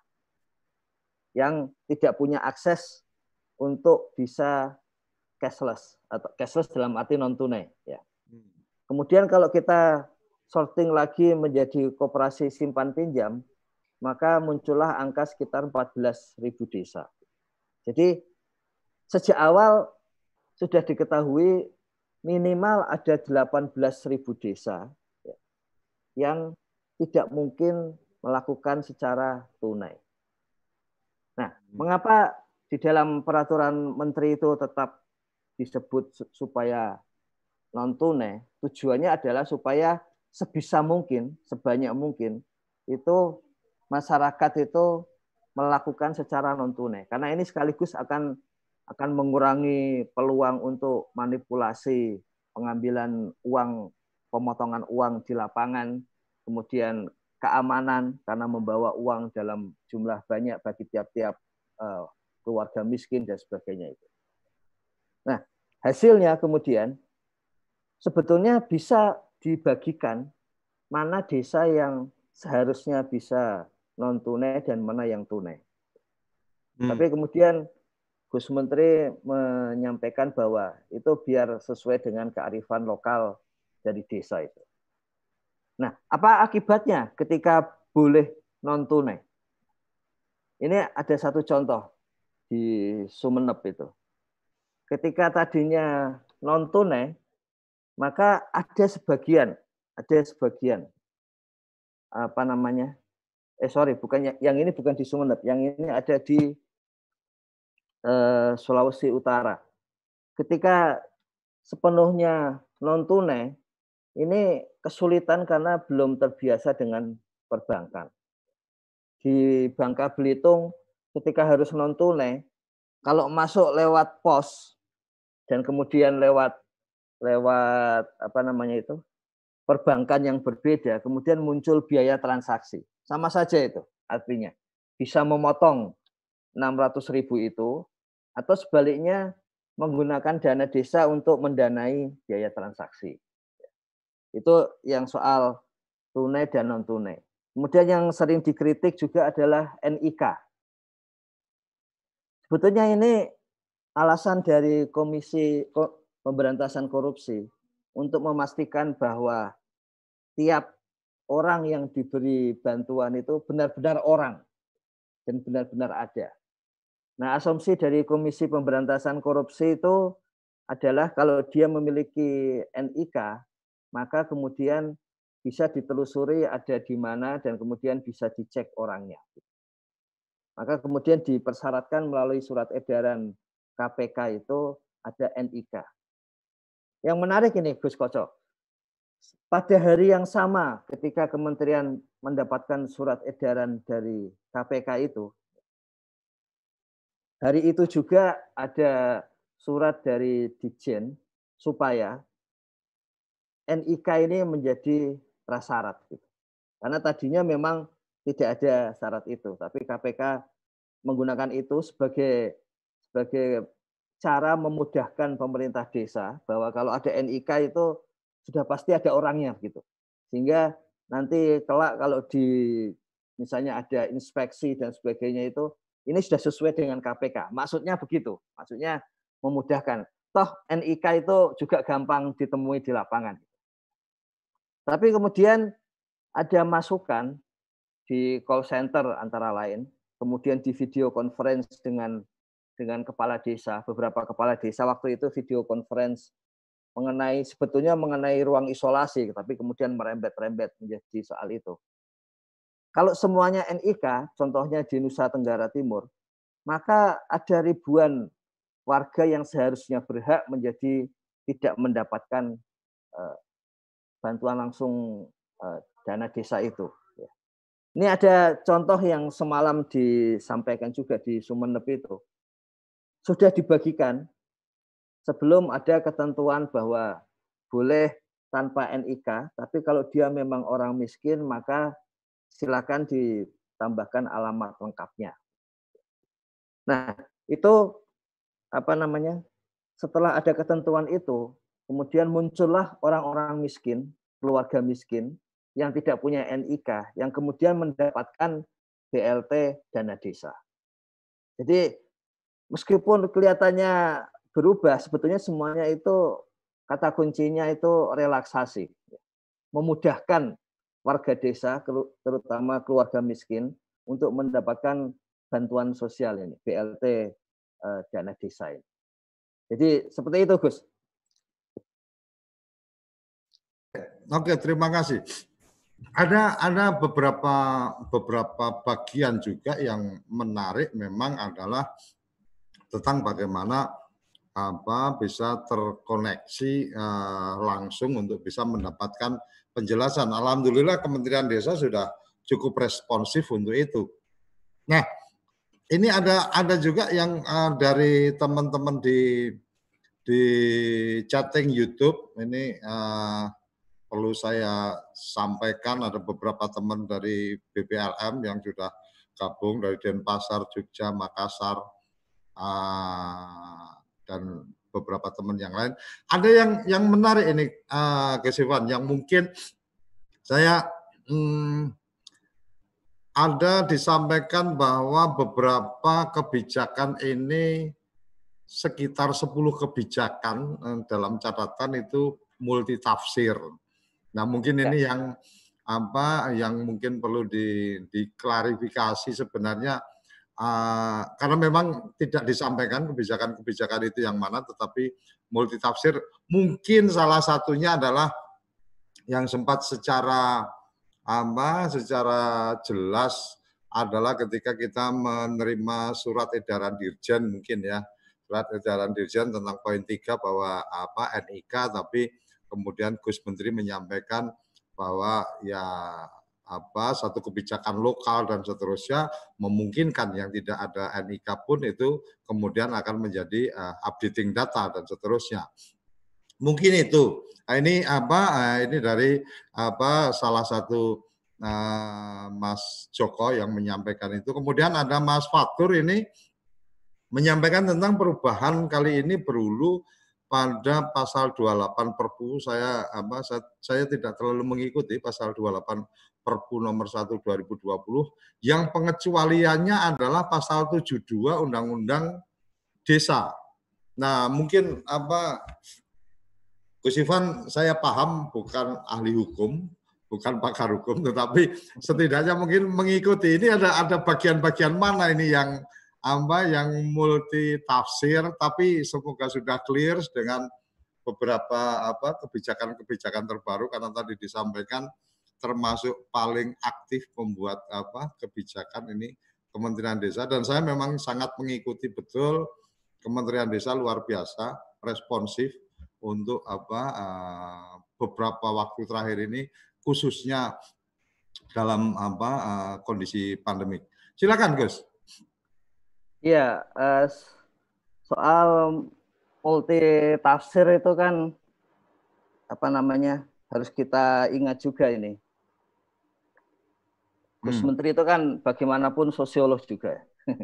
yang tidak punya akses untuk bisa cashless atau cashless dalam arti non tunai ya. Hmm. Kemudian kalau kita sorting lagi menjadi koperasi simpan pinjam, maka muncullah angka sekitar 14.000 desa. Jadi sejak awal sudah diketahui minimal ada 18.000 desa ya, yang tidak mungkin melakukan secara tunai. Nah, hmm. mengapa di dalam peraturan menteri itu tetap disebut supaya non tunai? Tujuannya adalah supaya sebisa mungkin, sebanyak mungkin itu masyarakat itu melakukan secara non tunai. Karena ini sekaligus akan akan mengurangi peluang untuk manipulasi pengambilan uang, pemotongan uang di lapangan, kemudian keamanan karena membawa uang dalam jumlah banyak bagi tiap-tiap uh, keluarga miskin dan sebagainya itu. Nah, hasilnya kemudian sebetulnya bisa dibagikan mana desa yang seharusnya bisa non tunai dan mana yang tunai. Hmm. Tapi kemudian Gus Menteri menyampaikan bahwa itu biar sesuai dengan kearifan lokal dari desa itu. Nah, apa akibatnya ketika boleh non tunai? Ini ada satu contoh di Sumeneb itu. Ketika tadinya non tunai, maka ada sebagian, ada sebagian apa namanya? Eh sorry, bukan yang ini bukan di Sumeneb, yang ini ada di Eh, Sulawesi Utara. Ketika sepenuhnya non tunai, ini kesulitan karena belum terbiasa dengan perbankan. Di Bangka Belitung, ketika harus non tunai, kalau masuk lewat pos dan kemudian lewat lewat apa namanya itu perbankan yang berbeda, kemudian muncul biaya transaksi. Sama saja itu artinya bisa memotong 600 ribu itu atau sebaliknya menggunakan dana desa untuk mendanai biaya transaksi. Itu yang soal tunai dan non tunai. Kemudian yang sering dikritik juga adalah NIK. Sebetulnya ini alasan dari Komisi Pemberantasan Korupsi untuk memastikan bahwa tiap orang yang diberi bantuan itu benar-benar orang dan benar-benar ada. Nah, asumsi dari Komisi Pemberantasan Korupsi itu adalah kalau dia memiliki NIK, maka kemudian bisa ditelusuri ada di mana dan kemudian bisa dicek orangnya. Maka kemudian dipersyaratkan melalui surat edaran KPK itu ada NIK. Yang menarik ini Gus Koco, pada hari yang sama ketika kementerian mendapatkan surat edaran dari KPK itu, Hari itu juga ada surat dari Dijen supaya NIK ini menjadi prasyarat. Gitu. Karena tadinya memang tidak ada syarat itu, tapi KPK menggunakan itu sebagai sebagai cara memudahkan pemerintah desa bahwa kalau ada NIK itu sudah pasti ada orangnya gitu. Sehingga nanti kelak kalau di misalnya ada inspeksi dan sebagainya itu ini sudah sesuai dengan KPK. Maksudnya begitu. Maksudnya memudahkan. Toh NIK itu juga gampang ditemui di lapangan. Tapi kemudian ada masukan di call center antara lain, kemudian di video conference dengan dengan kepala desa, beberapa kepala desa waktu itu video conference mengenai sebetulnya mengenai ruang isolasi, tapi kemudian merembet-rembet menjadi soal itu. Kalau semuanya NIK, contohnya di Nusa Tenggara Timur, maka ada ribuan warga yang seharusnya berhak menjadi tidak mendapatkan uh, bantuan langsung uh, dana desa itu. Ya. Ini ada contoh yang semalam disampaikan juga di Sumeneb itu. Sudah dibagikan sebelum ada ketentuan bahwa boleh tanpa NIK, tapi kalau dia memang orang miskin maka silakan ditambahkan alamat lengkapnya. Nah, itu apa namanya? Setelah ada ketentuan itu, kemudian muncullah orang-orang miskin, keluarga miskin yang tidak punya NIK, yang kemudian mendapatkan BLT dana desa. Jadi meskipun kelihatannya berubah, sebetulnya semuanya itu kata kuncinya itu relaksasi, memudahkan warga desa, terutama keluarga miskin, untuk mendapatkan bantuan sosial ini, BLT eh, dana desa ini. Jadi seperti itu, Gus. Oke, terima kasih. Ada ada beberapa beberapa bagian juga yang menarik memang adalah tentang bagaimana apa bisa terkoneksi uh, langsung untuk bisa mendapatkan penjelasan. Alhamdulillah Kementerian Desa sudah cukup responsif untuk itu. Nah, ini ada ada juga yang uh, dari teman-teman di di chatting YouTube ini uh, perlu saya sampaikan ada beberapa teman dari BPLM yang sudah gabung dari Denpasar, Jogja, Makassar, uh, dan beberapa teman yang lain. Ada yang yang menarik ini, uh, yang mungkin saya hmm, ada disampaikan bahwa beberapa kebijakan ini sekitar 10 kebijakan eh, dalam catatan itu multi tafsir. Nah, mungkin ini ya. yang apa yang mungkin perlu di, diklarifikasi sebenarnya uh, karena memang tidak disampaikan kebijakan-kebijakan itu yang mana tetapi multi tafsir mungkin salah satunya adalah yang sempat secara apa secara jelas adalah ketika kita menerima surat edaran dirjen mungkin ya. Surat edaran dirjen tentang poin tiga bahwa apa NIK tapi kemudian Gus Menteri menyampaikan bahwa ya apa satu kebijakan lokal dan seterusnya memungkinkan yang tidak ada NIK pun itu kemudian akan menjadi uh, updating data dan seterusnya. Mungkin itu. Nah, ini apa? Uh, ini dari apa salah satu uh, Mas Joko yang menyampaikan itu. Kemudian ada Mas Fatur ini menyampaikan tentang perubahan kali ini berulu pada pasal 28 Perpu saya apa saya, saya tidak terlalu mengikuti pasal 28 Perpu nomor 1 2020 yang pengecualiannya adalah pasal 72 Undang-Undang Desa. Nah, mungkin apa Gus Ivan saya paham bukan ahli hukum, bukan pakar hukum tetapi setidaknya mungkin mengikuti ini ada ada bagian-bagian mana ini yang apa yang multi tafsir tapi semoga sudah clear dengan beberapa apa kebijakan-kebijakan terbaru karena tadi disampaikan termasuk paling aktif membuat apa kebijakan ini Kementerian Desa dan saya memang sangat mengikuti betul Kementerian Desa luar biasa responsif untuk apa uh, beberapa waktu terakhir ini khususnya dalam apa uh, kondisi pandemik. Silakan Gus. Iya, uh, soal multi tafsir itu kan apa namanya harus kita ingat juga ini. Gus hmm. Menteri itu kan bagaimanapun sosiolog juga.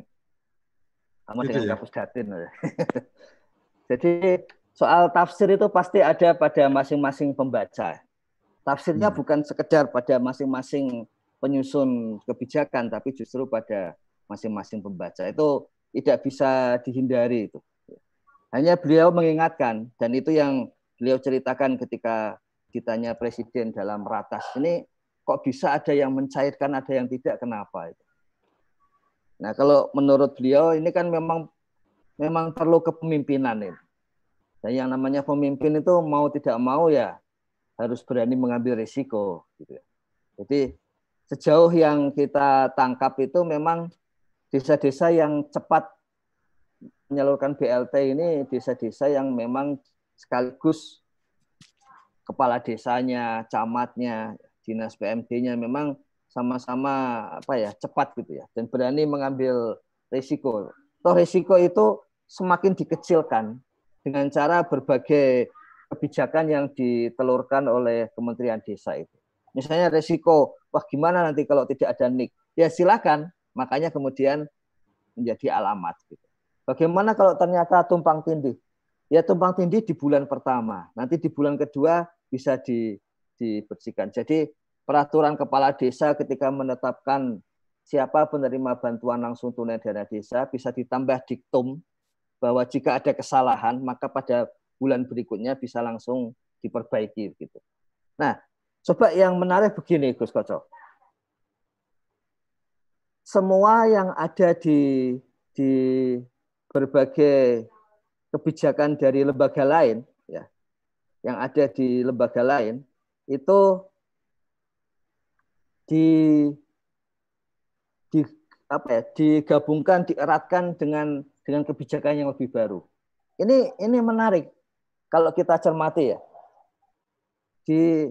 Sama gitu dengan ya? Kapus Datin. Jadi soal tafsir itu pasti ada pada masing-masing pembaca. Tafsirnya hmm. bukan sekedar pada masing-masing penyusun kebijakan, tapi justru pada masing-masing pembaca itu tidak bisa dihindari itu. Hanya beliau mengingatkan dan itu yang beliau ceritakan ketika ditanya presiden dalam ratas ini kok bisa ada yang mencairkan ada yang tidak kenapa itu. Nah kalau menurut beliau ini kan memang memang perlu kepemimpinan ini. Dan yang namanya pemimpin itu mau tidak mau ya harus berani mengambil risiko. Gitu. Ya. Jadi sejauh yang kita tangkap itu memang desa-desa yang cepat menyalurkan BLT ini desa-desa yang memang sekaligus kepala desanya, camatnya, dinas PMD-nya memang sama-sama apa ya cepat gitu ya dan berani mengambil risiko. Toh risiko itu semakin dikecilkan dengan cara berbagai kebijakan yang ditelurkan oleh Kementerian Desa itu. Misalnya risiko, wah gimana nanti kalau tidak ada NIK? Ya silakan, Makanya kemudian menjadi alamat. Gitu. Bagaimana kalau ternyata tumpang tindih? Ya tumpang tindih di bulan pertama, nanti di bulan kedua bisa di, dibersihkan. Jadi peraturan kepala desa ketika menetapkan siapa penerima bantuan langsung tunai dana desa bisa ditambah diktum bahwa jika ada kesalahan maka pada bulan berikutnya bisa langsung diperbaiki gitu. Nah, coba yang menarik begini Gus Kocok semua yang ada di di berbagai kebijakan dari lembaga lain ya yang ada di lembaga lain itu di di apa ya digabungkan dieratkan dengan dengan kebijakan yang lebih baru. Ini ini menarik kalau kita cermati ya. Di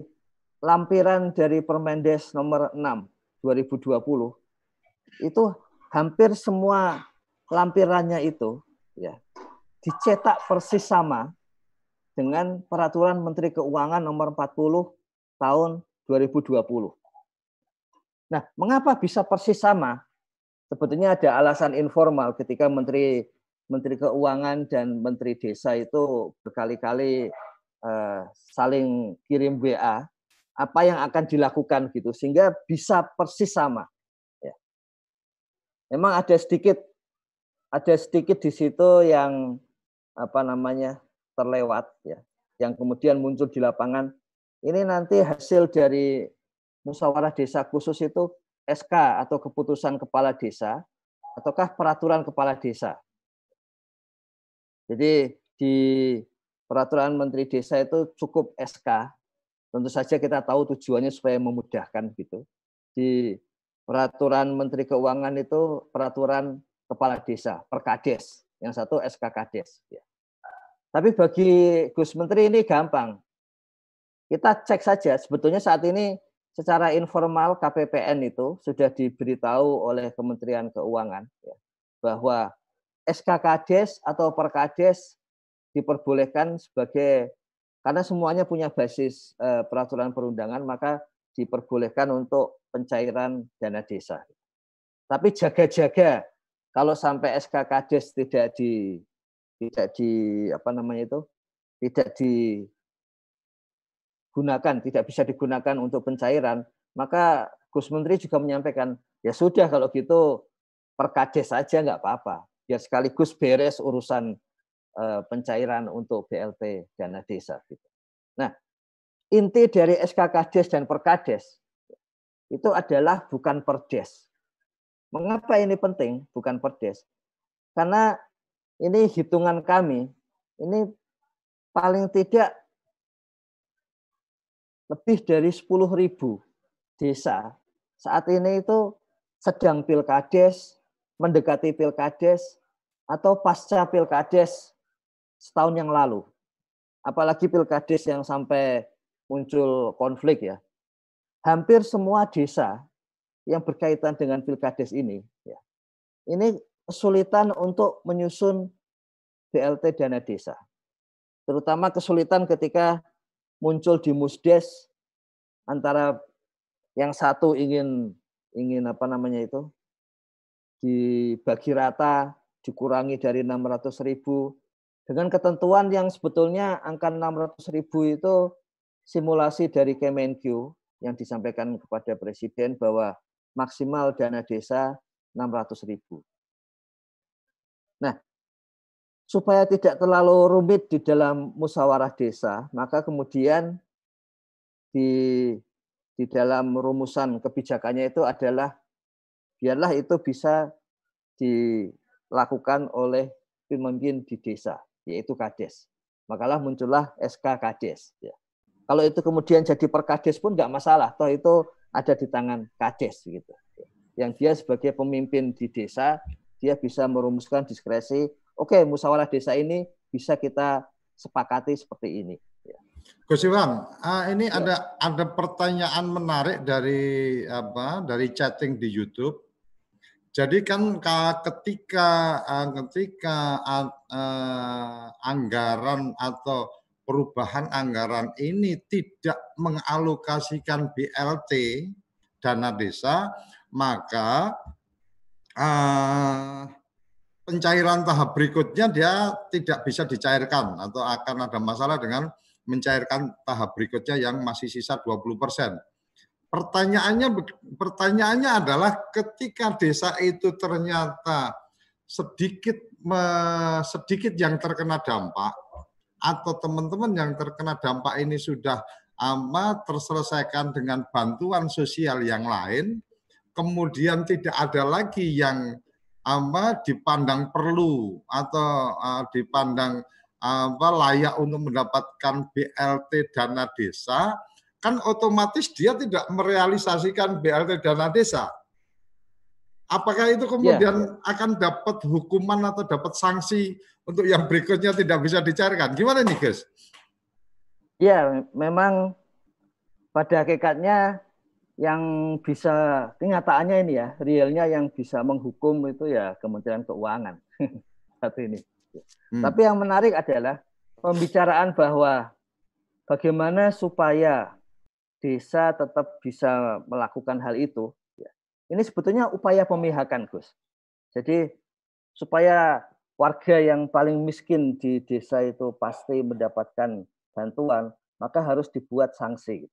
lampiran dari Permendes nomor 6 2020 itu hampir semua lampirannya itu ya dicetak persis sama dengan peraturan Menteri Keuangan nomor 40 tahun 2020. Nah, mengapa bisa persis sama? Sebetulnya ada alasan informal ketika Menteri Menteri Keuangan dan Menteri Desa itu berkali-kali uh, saling kirim WA apa yang akan dilakukan gitu sehingga bisa persis sama. Memang ada sedikit ada sedikit di situ yang apa namanya terlewat ya, yang kemudian muncul di lapangan. Ini nanti hasil dari musyawarah desa khusus itu SK atau keputusan kepala desa ataukah peraturan kepala desa. Jadi di peraturan menteri desa itu cukup SK. Tentu saja kita tahu tujuannya supaya memudahkan gitu. Di peraturan menteri keuangan itu peraturan kepala desa, perkades. Yang satu SK Kades. Ya. Tapi bagi Gus Menteri ini gampang. Kita cek saja, sebetulnya saat ini secara informal KPPN itu sudah diberitahu oleh Kementerian Keuangan ya, bahwa SK Kades atau Perkades diperbolehkan sebagai karena semuanya punya basis eh, peraturan perundangan maka diperbolehkan untuk pencairan dana desa. Tapi jaga-jaga kalau sampai SK Kades tidak di tidak di apa namanya itu tidak di gunakan, tidak bisa digunakan untuk pencairan, maka Gus Menteri juga menyampaikan, ya sudah kalau gitu perkades saja nggak apa-apa. Biar sekaligus beres urusan uh, pencairan untuk BLT dana desa. Gitu. Nah, inti dari SK Kades dan Perkades itu adalah bukan perdes. Mengapa ini penting? Bukan perdes. Karena ini hitungan kami, ini paling tidak lebih dari 10 ribu desa saat ini itu sedang pilkades, mendekati pilkades, atau pasca pilkades setahun yang lalu. Apalagi pilkades yang sampai muncul konflik ya. Hampir semua desa yang berkaitan dengan pilkades ini, ya, ini kesulitan untuk menyusun BLT dana desa. Terutama kesulitan ketika muncul di musdes antara yang satu ingin ingin apa namanya itu dibagi rata dikurangi dari 600 ribu dengan ketentuan yang sebetulnya angka 600 ribu itu simulasi dari Kemenq yang disampaikan kepada Presiden bahwa maksimal dana desa 600 ribu. Nah, supaya tidak terlalu rumit di dalam musyawarah desa, maka kemudian di di dalam rumusan kebijakannya itu adalah biarlah itu bisa dilakukan oleh pemimpin di desa, yaitu kades. Makalah muncullah SK kades. Ya. Kalau itu kemudian jadi perkades pun nggak masalah, toh itu ada di tangan kades gitu. Yang dia sebagai pemimpin di desa, dia bisa merumuskan diskresi oke okay, musyawarah desa ini bisa kita sepakati seperti ini. Ya. Gus Iwan, uh, ini ya. ada ada pertanyaan menarik dari apa dari chatting di YouTube. Jadi kan ketika uh, ketika uh, anggaran atau perubahan anggaran ini tidak mengalokasikan BLT dana desa, maka uh, pencairan tahap berikutnya dia tidak bisa dicairkan atau akan ada masalah dengan mencairkan tahap berikutnya yang masih sisa 20 persen. Pertanyaannya pertanyaannya adalah ketika desa itu ternyata sedikit sedikit yang terkena dampak atau teman-teman yang terkena dampak ini sudah amat terselesaikan dengan bantuan sosial yang lain, kemudian tidak ada lagi yang apa dipandang perlu atau uh, dipandang apa layak untuk mendapatkan BLT dana desa kan otomatis dia tidak merealisasikan BLT dana desa. Apakah itu kemudian ya. akan dapat hukuman atau dapat sanksi untuk yang berikutnya tidak bisa dicarikan? Gimana nih, Gus? Ya, memang pada hakikatnya yang bisa kenyataannya ini ya realnya yang bisa menghukum itu ya Kementerian Keuangan satu ini. Hmm. Tapi yang menarik adalah pembicaraan bahwa bagaimana supaya desa tetap bisa melakukan hal itu. Ini sebetulnya upaya pemihakan Gus. Jadi supaya warga yang paling miskin di desa itu pasti mendapatkan bantuan, maka harus dibuat sanksi.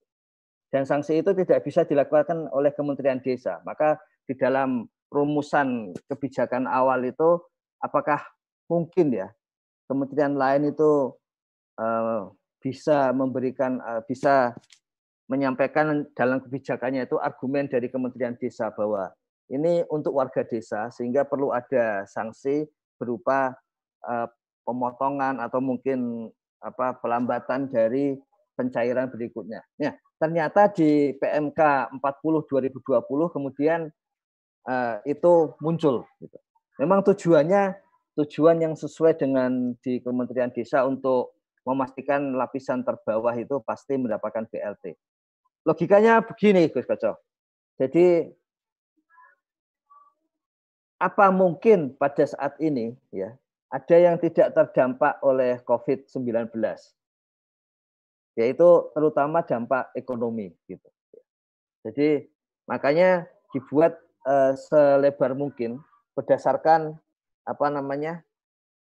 Dan sanksi itu tidak bisa dilakukan oleh Kementerian Desa. Maka di dalam rumusan kebijakan awal itu, apakah mungkin ya kementerian lain itu uh, bisa memberikan, uh, bisa menyampaikan dalam kebijakannya itu argumen dari Kementerian Desa bahwa ini untuk warga desa sehingga perlu ada sanksi berupa uh, pemotongan atau mungkin apa pelambatan dari pencairan berikutnya. Ya, ternyata di PMK 40 2020 kemudian uh, itu muncul gitu. Memang tujuannya tujuan yang sesuai dengan di Kementerian Desa untuk memastikan lapisan terbawah itu pasti mendapatkan BLT. Logikanya begini, Gus Koco. Jadi apa mungkin pada saat ini ya ada yang tidak terdampak oleh COVID-19 yaitu terutama dampak ekonomi gitu. Jadi makanya dibuat uh, selebar mungkin berdasarkan apa namanya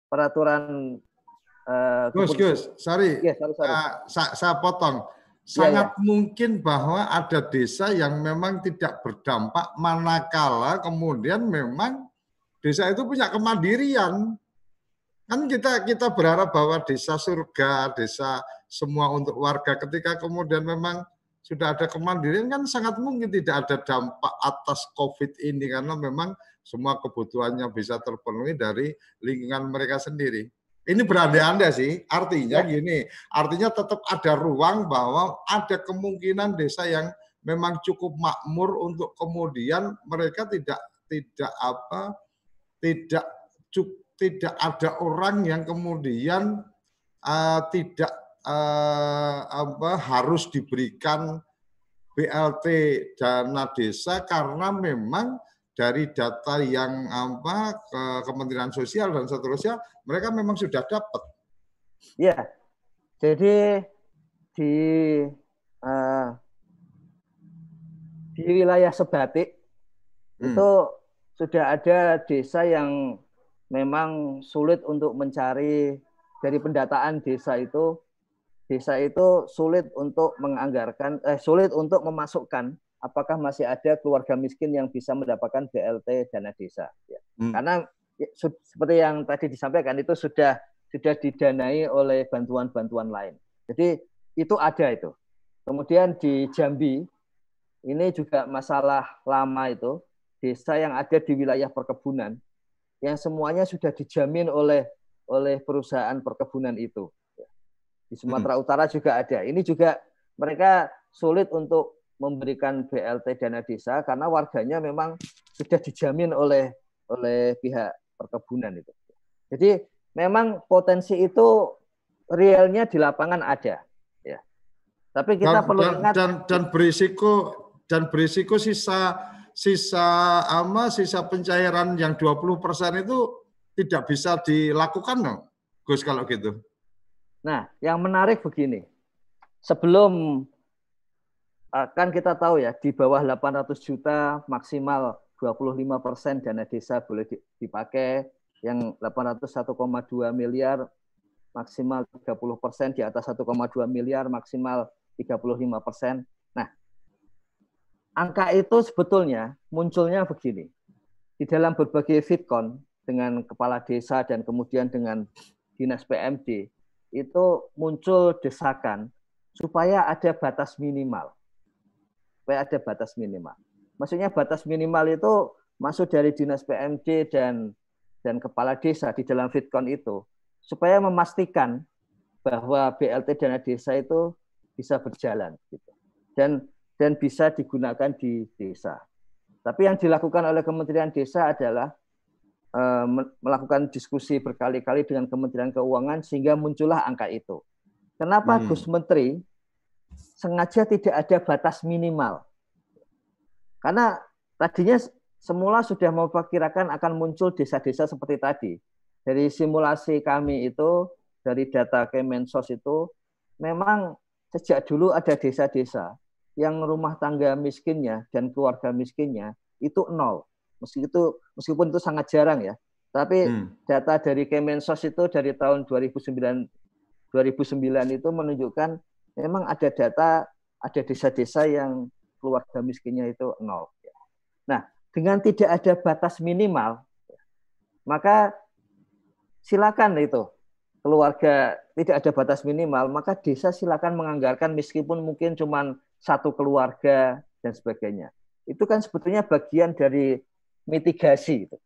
peraturan uh, Gus Gus, sorry, ya, sorry, sorry. Uh, saya, saya potong. Iya, Sangat ya, ya. mungkin bahwa ada desa yang memang tidak berdampak manakala kemudian memang desa itu punya kemandirian. Kan kita kita berharap bahwa desa surga, desa semua untuk warga ketika kemudian memang sudah ada kemandirian kan sangat mungkin tidak ada dampak atas Covid ini karena memang semua kebutuhannya bisa terpenuhi dari lingkungan mereka sendiri. Ini berandai-andai sih, artinya ya. gini, artinya tetap ada ruang bahwa ada kemungkinan desa yang memang cukup makmur untuk kemudian mereka tidak tidak apa tidak tidak ada orang yang kemudian uh, tidak uh, apa harus diberikan BLT dana desa karena memang dari data yang apa ke Kementerian Sosial dan seterusnya mereka memang sudah dapat. Ya, jadi di uh, di wilayah Sebatik hmm. itu sudah ada desa yang memang sulit untuk mencari dari pendataan desa itu desa itu sulit untuk menganggarkan eh sulit untuk memasukkan apakah masih ada keluarga miskin yang bisa mendapatkan BLT dana desa. Ya. Hmm. Karena ya, seperti yang tadi disampaikan itu sudah sudah didanai oleh bantuan-bantuan lain. Jadi itu ada itu. Kemudian di Jambi ini juga masalah lama itu desa yang ada di wilayah perkebunan yang semuanya sudah dijamin oleh oleh perusahaan perkebunan itu. Di Sumatera hmm. Utara juga ada. Ini juga mereka sulit untuk memberikan BLT dana desa karena warganya memang sudah dijamin oleh oleh pihak perkebunan itu. Jadi memang potensi itu realnya di lapangan ada, ya. Tapi kita dan, perlu dan, ingat dan dan berisiko dan berisiko sisa sisa ama sisa pencairan yang 20% itu tidak bisa dilakukan dong, Gus kalau gitu. Nah, yang menarik begini. Sebelum kan kita tahu ya di bawah 800 juta maksimal 25 persen dana desa boleh dipakai, yang 801,2 miliar maksimal 30 persen, di atas 1,2 miliar maksimal 35 persen. Nah, angka itu sebetulnya munculnya begini. Di dalam berbagai fitcon dengan kepala desa dan kemudian dengan dinas PMD, itu muncul desakan supaya ada batas minimal supaya ada batas minimal. Maksudnya batas minimal itu masuk dari dinas PMD dan dan kepala desa di dalam Fitcon itu supaya memastikan bahwa BLT dana desa itu bisa berjalan gitu. Dan dan bisa digunakan di desa. Tapi yang dilakukan oleh Kementerian Desa adalah uh, melakukan diskusi berkali-kali dengan Kementerian Keuangan sehingga muncullah angka itu. Kenapa hmm. Gus Menteri sengaja tidak ada batas minimal. Karena tadinya semula sudah memperkirakan akan muncul desa-desa seperti tadi. Dari simulasi kami itu, dari data Kemensos itu, memang sejak dulu ada desa-desa yang rumah tangga miskinnya dan keluarga miskinnya itu nol. Meskipun itu, meskipun itu sangat jarang ya. Tapi hmm. data dari Kemensos itu dari tahun 2009 2009 itu menunjukkan memang ada data ada desa-desa yang keluarga miskinnya itu nol. Nah, dengan tidak ada batas minimal, maka silakan itu keluarga tidak ada batas minimal, maka desa silakan menganggarkan meskipun mungkin cuma satu keluarga dan sebagainya. Itu kan sebetulnya bagian dari mitigasi itu.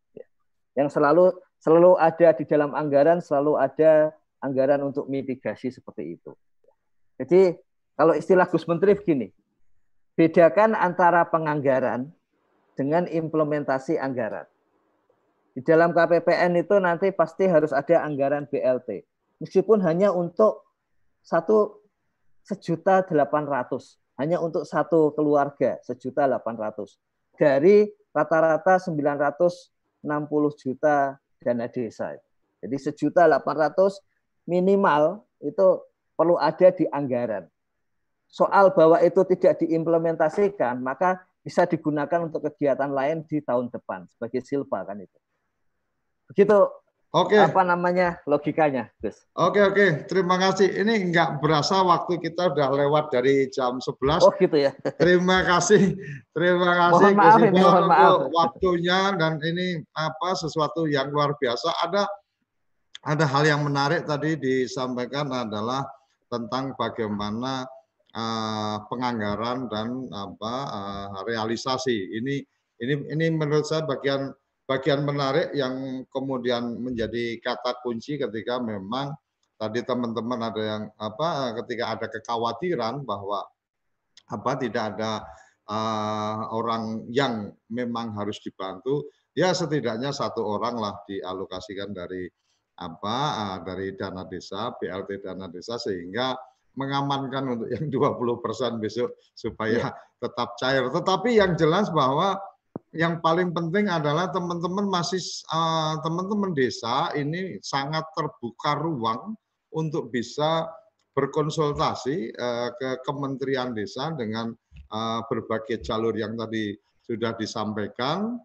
Yang selalu selalu ada di dalam anggaran, selalu ada anggaran untuk mitigasi seperti itu. Jadi kalau istilah Gus Menteri begini, bedakan antara penganggaran dengan implementasi anggaran. Di dalam KPPN itu nanti pasti harus ada anggaran BLT. Meskipun hanya untuk satu sejuta delapan ratus, hanya untuk satu keluarga sejuta delapan ratus. Dari rata-rata sembilan ratus enam puluh juta dana desa. Jadi sejuta delapan ratus minimal itu perlu ada di anggaran. Soal bahwa itu tidak diimplementasikan, maka bisa digunakan untuk kegiatan lain di tahun depan sebagai silpa kan itu. Begitu Oke. Apa namanya logikanya, Gus? Oke, oke. Terima kasih. Ini nggak berasa waktu kita udah lewat dari jam 11. Oh, gitu ya. Terima kasih. Terima kasih mohon maaf, ini, mohon maaf. waktunya dan ini apa sesuatu yang luar biasa. Ada ada hal yang menarik tadi disampaikan adalah tentang bagaimana uh, penganggaran dan apa uh, realisasi. Ini ini ini menurut saya bagian bagian menarik yang kemudian menjadi kata kunci ketika memang tadi teman-teman ada yang apa ketika ada kekhawatiran bahwa apa tidak ada uh, orang yang memang harus dibantu ya setidaknya satu orang lah dialokasikan dari apa uh, dari dana desa BLT dana desa sehingga mengamankan untuk yang 20% besok supaya ya. tetap cair. Tetapi yang jelas bahwa yang paling penting adalah teman-teman masih eh, teman-teman desa ini sangat terbuka ruang untuk bisa berkonsultasi uh, ke Kementerian Desa dengan berbagai jalur yang tadi sudah disampaikan.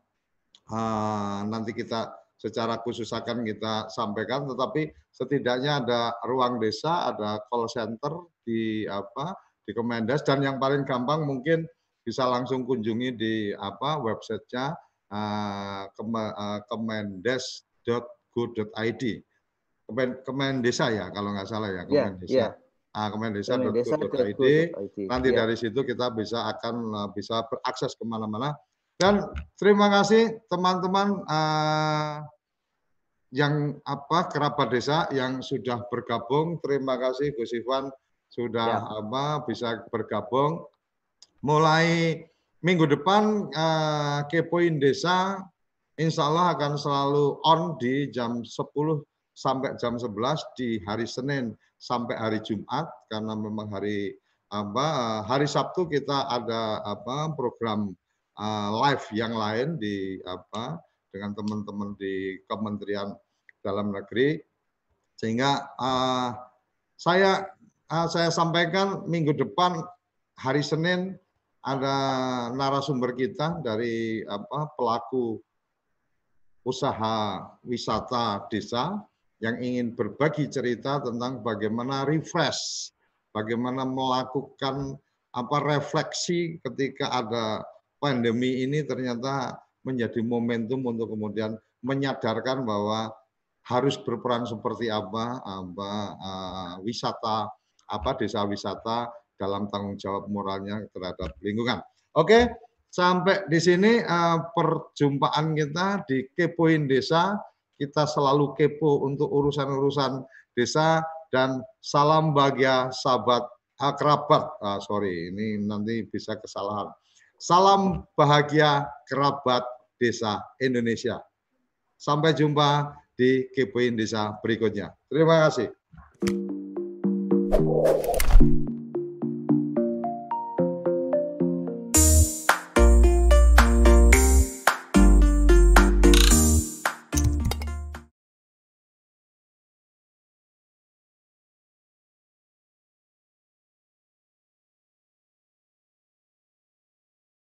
Nanti kita secara khusus akan kita sampaikan, tetapi setidaknya ada ruang desa, ada call center di apa di Kemendes dan yang paling gampang mungkin bisa langsung kunjungi di apa websitenya uh, kemendes.go.id Kemen, Kemendesa ya kalau nggak salah ya Kemendesa. Yeah, yeah. Uh, Kemendesa.go.id. Nanti yeah. dari situ kita bisa akan uh, bisa berakses ke mana-mana. Dan terima kasih teman-teman uh, yang apa kerabat desa yang sudah bergabung. Terima kasih Gus Ivan sudah ya. apa bisa bergabung mulai minggu depan uh, kepoin desa insya Allah akan selalu on di jam 10 sampai jam 11 di hari Senin sampai hari Jumat karena memang hari apa hari Sabtu kita ada apa program uh, live yang lain di apa dengan teman-teman di Kementerian Dalam Negeri. Sehingga uh, saya uh, saya sampaikan minggu depan hari Senin ada narasumber kita dari apa pelaku usaha wisata desa yang ingin berbagi cerita tentang bagaimana refresh, bagaimana melakukan apa refleksi ketika ada pandemi ini ternyata menjadi momentum untuk kemudian menyadarkan bahwa harus berperan seperti apa, apa uh, wisata apa desa wisata dalam tanggung jawab moralnya terhadap lingkungan. Oke, sampai di sini uh, perjumpaan kita di Kepoin Desa. Kita selalu kepo untuk urusan-urusan desa dan salam bahagia sahabat kerabat. Ah, sorry, ini nanti bisa kesalahan. Salam bahagia kerabat desa Indonesia. Sampai jumpa di Kepoin Desa berikutnya. Terima kasih.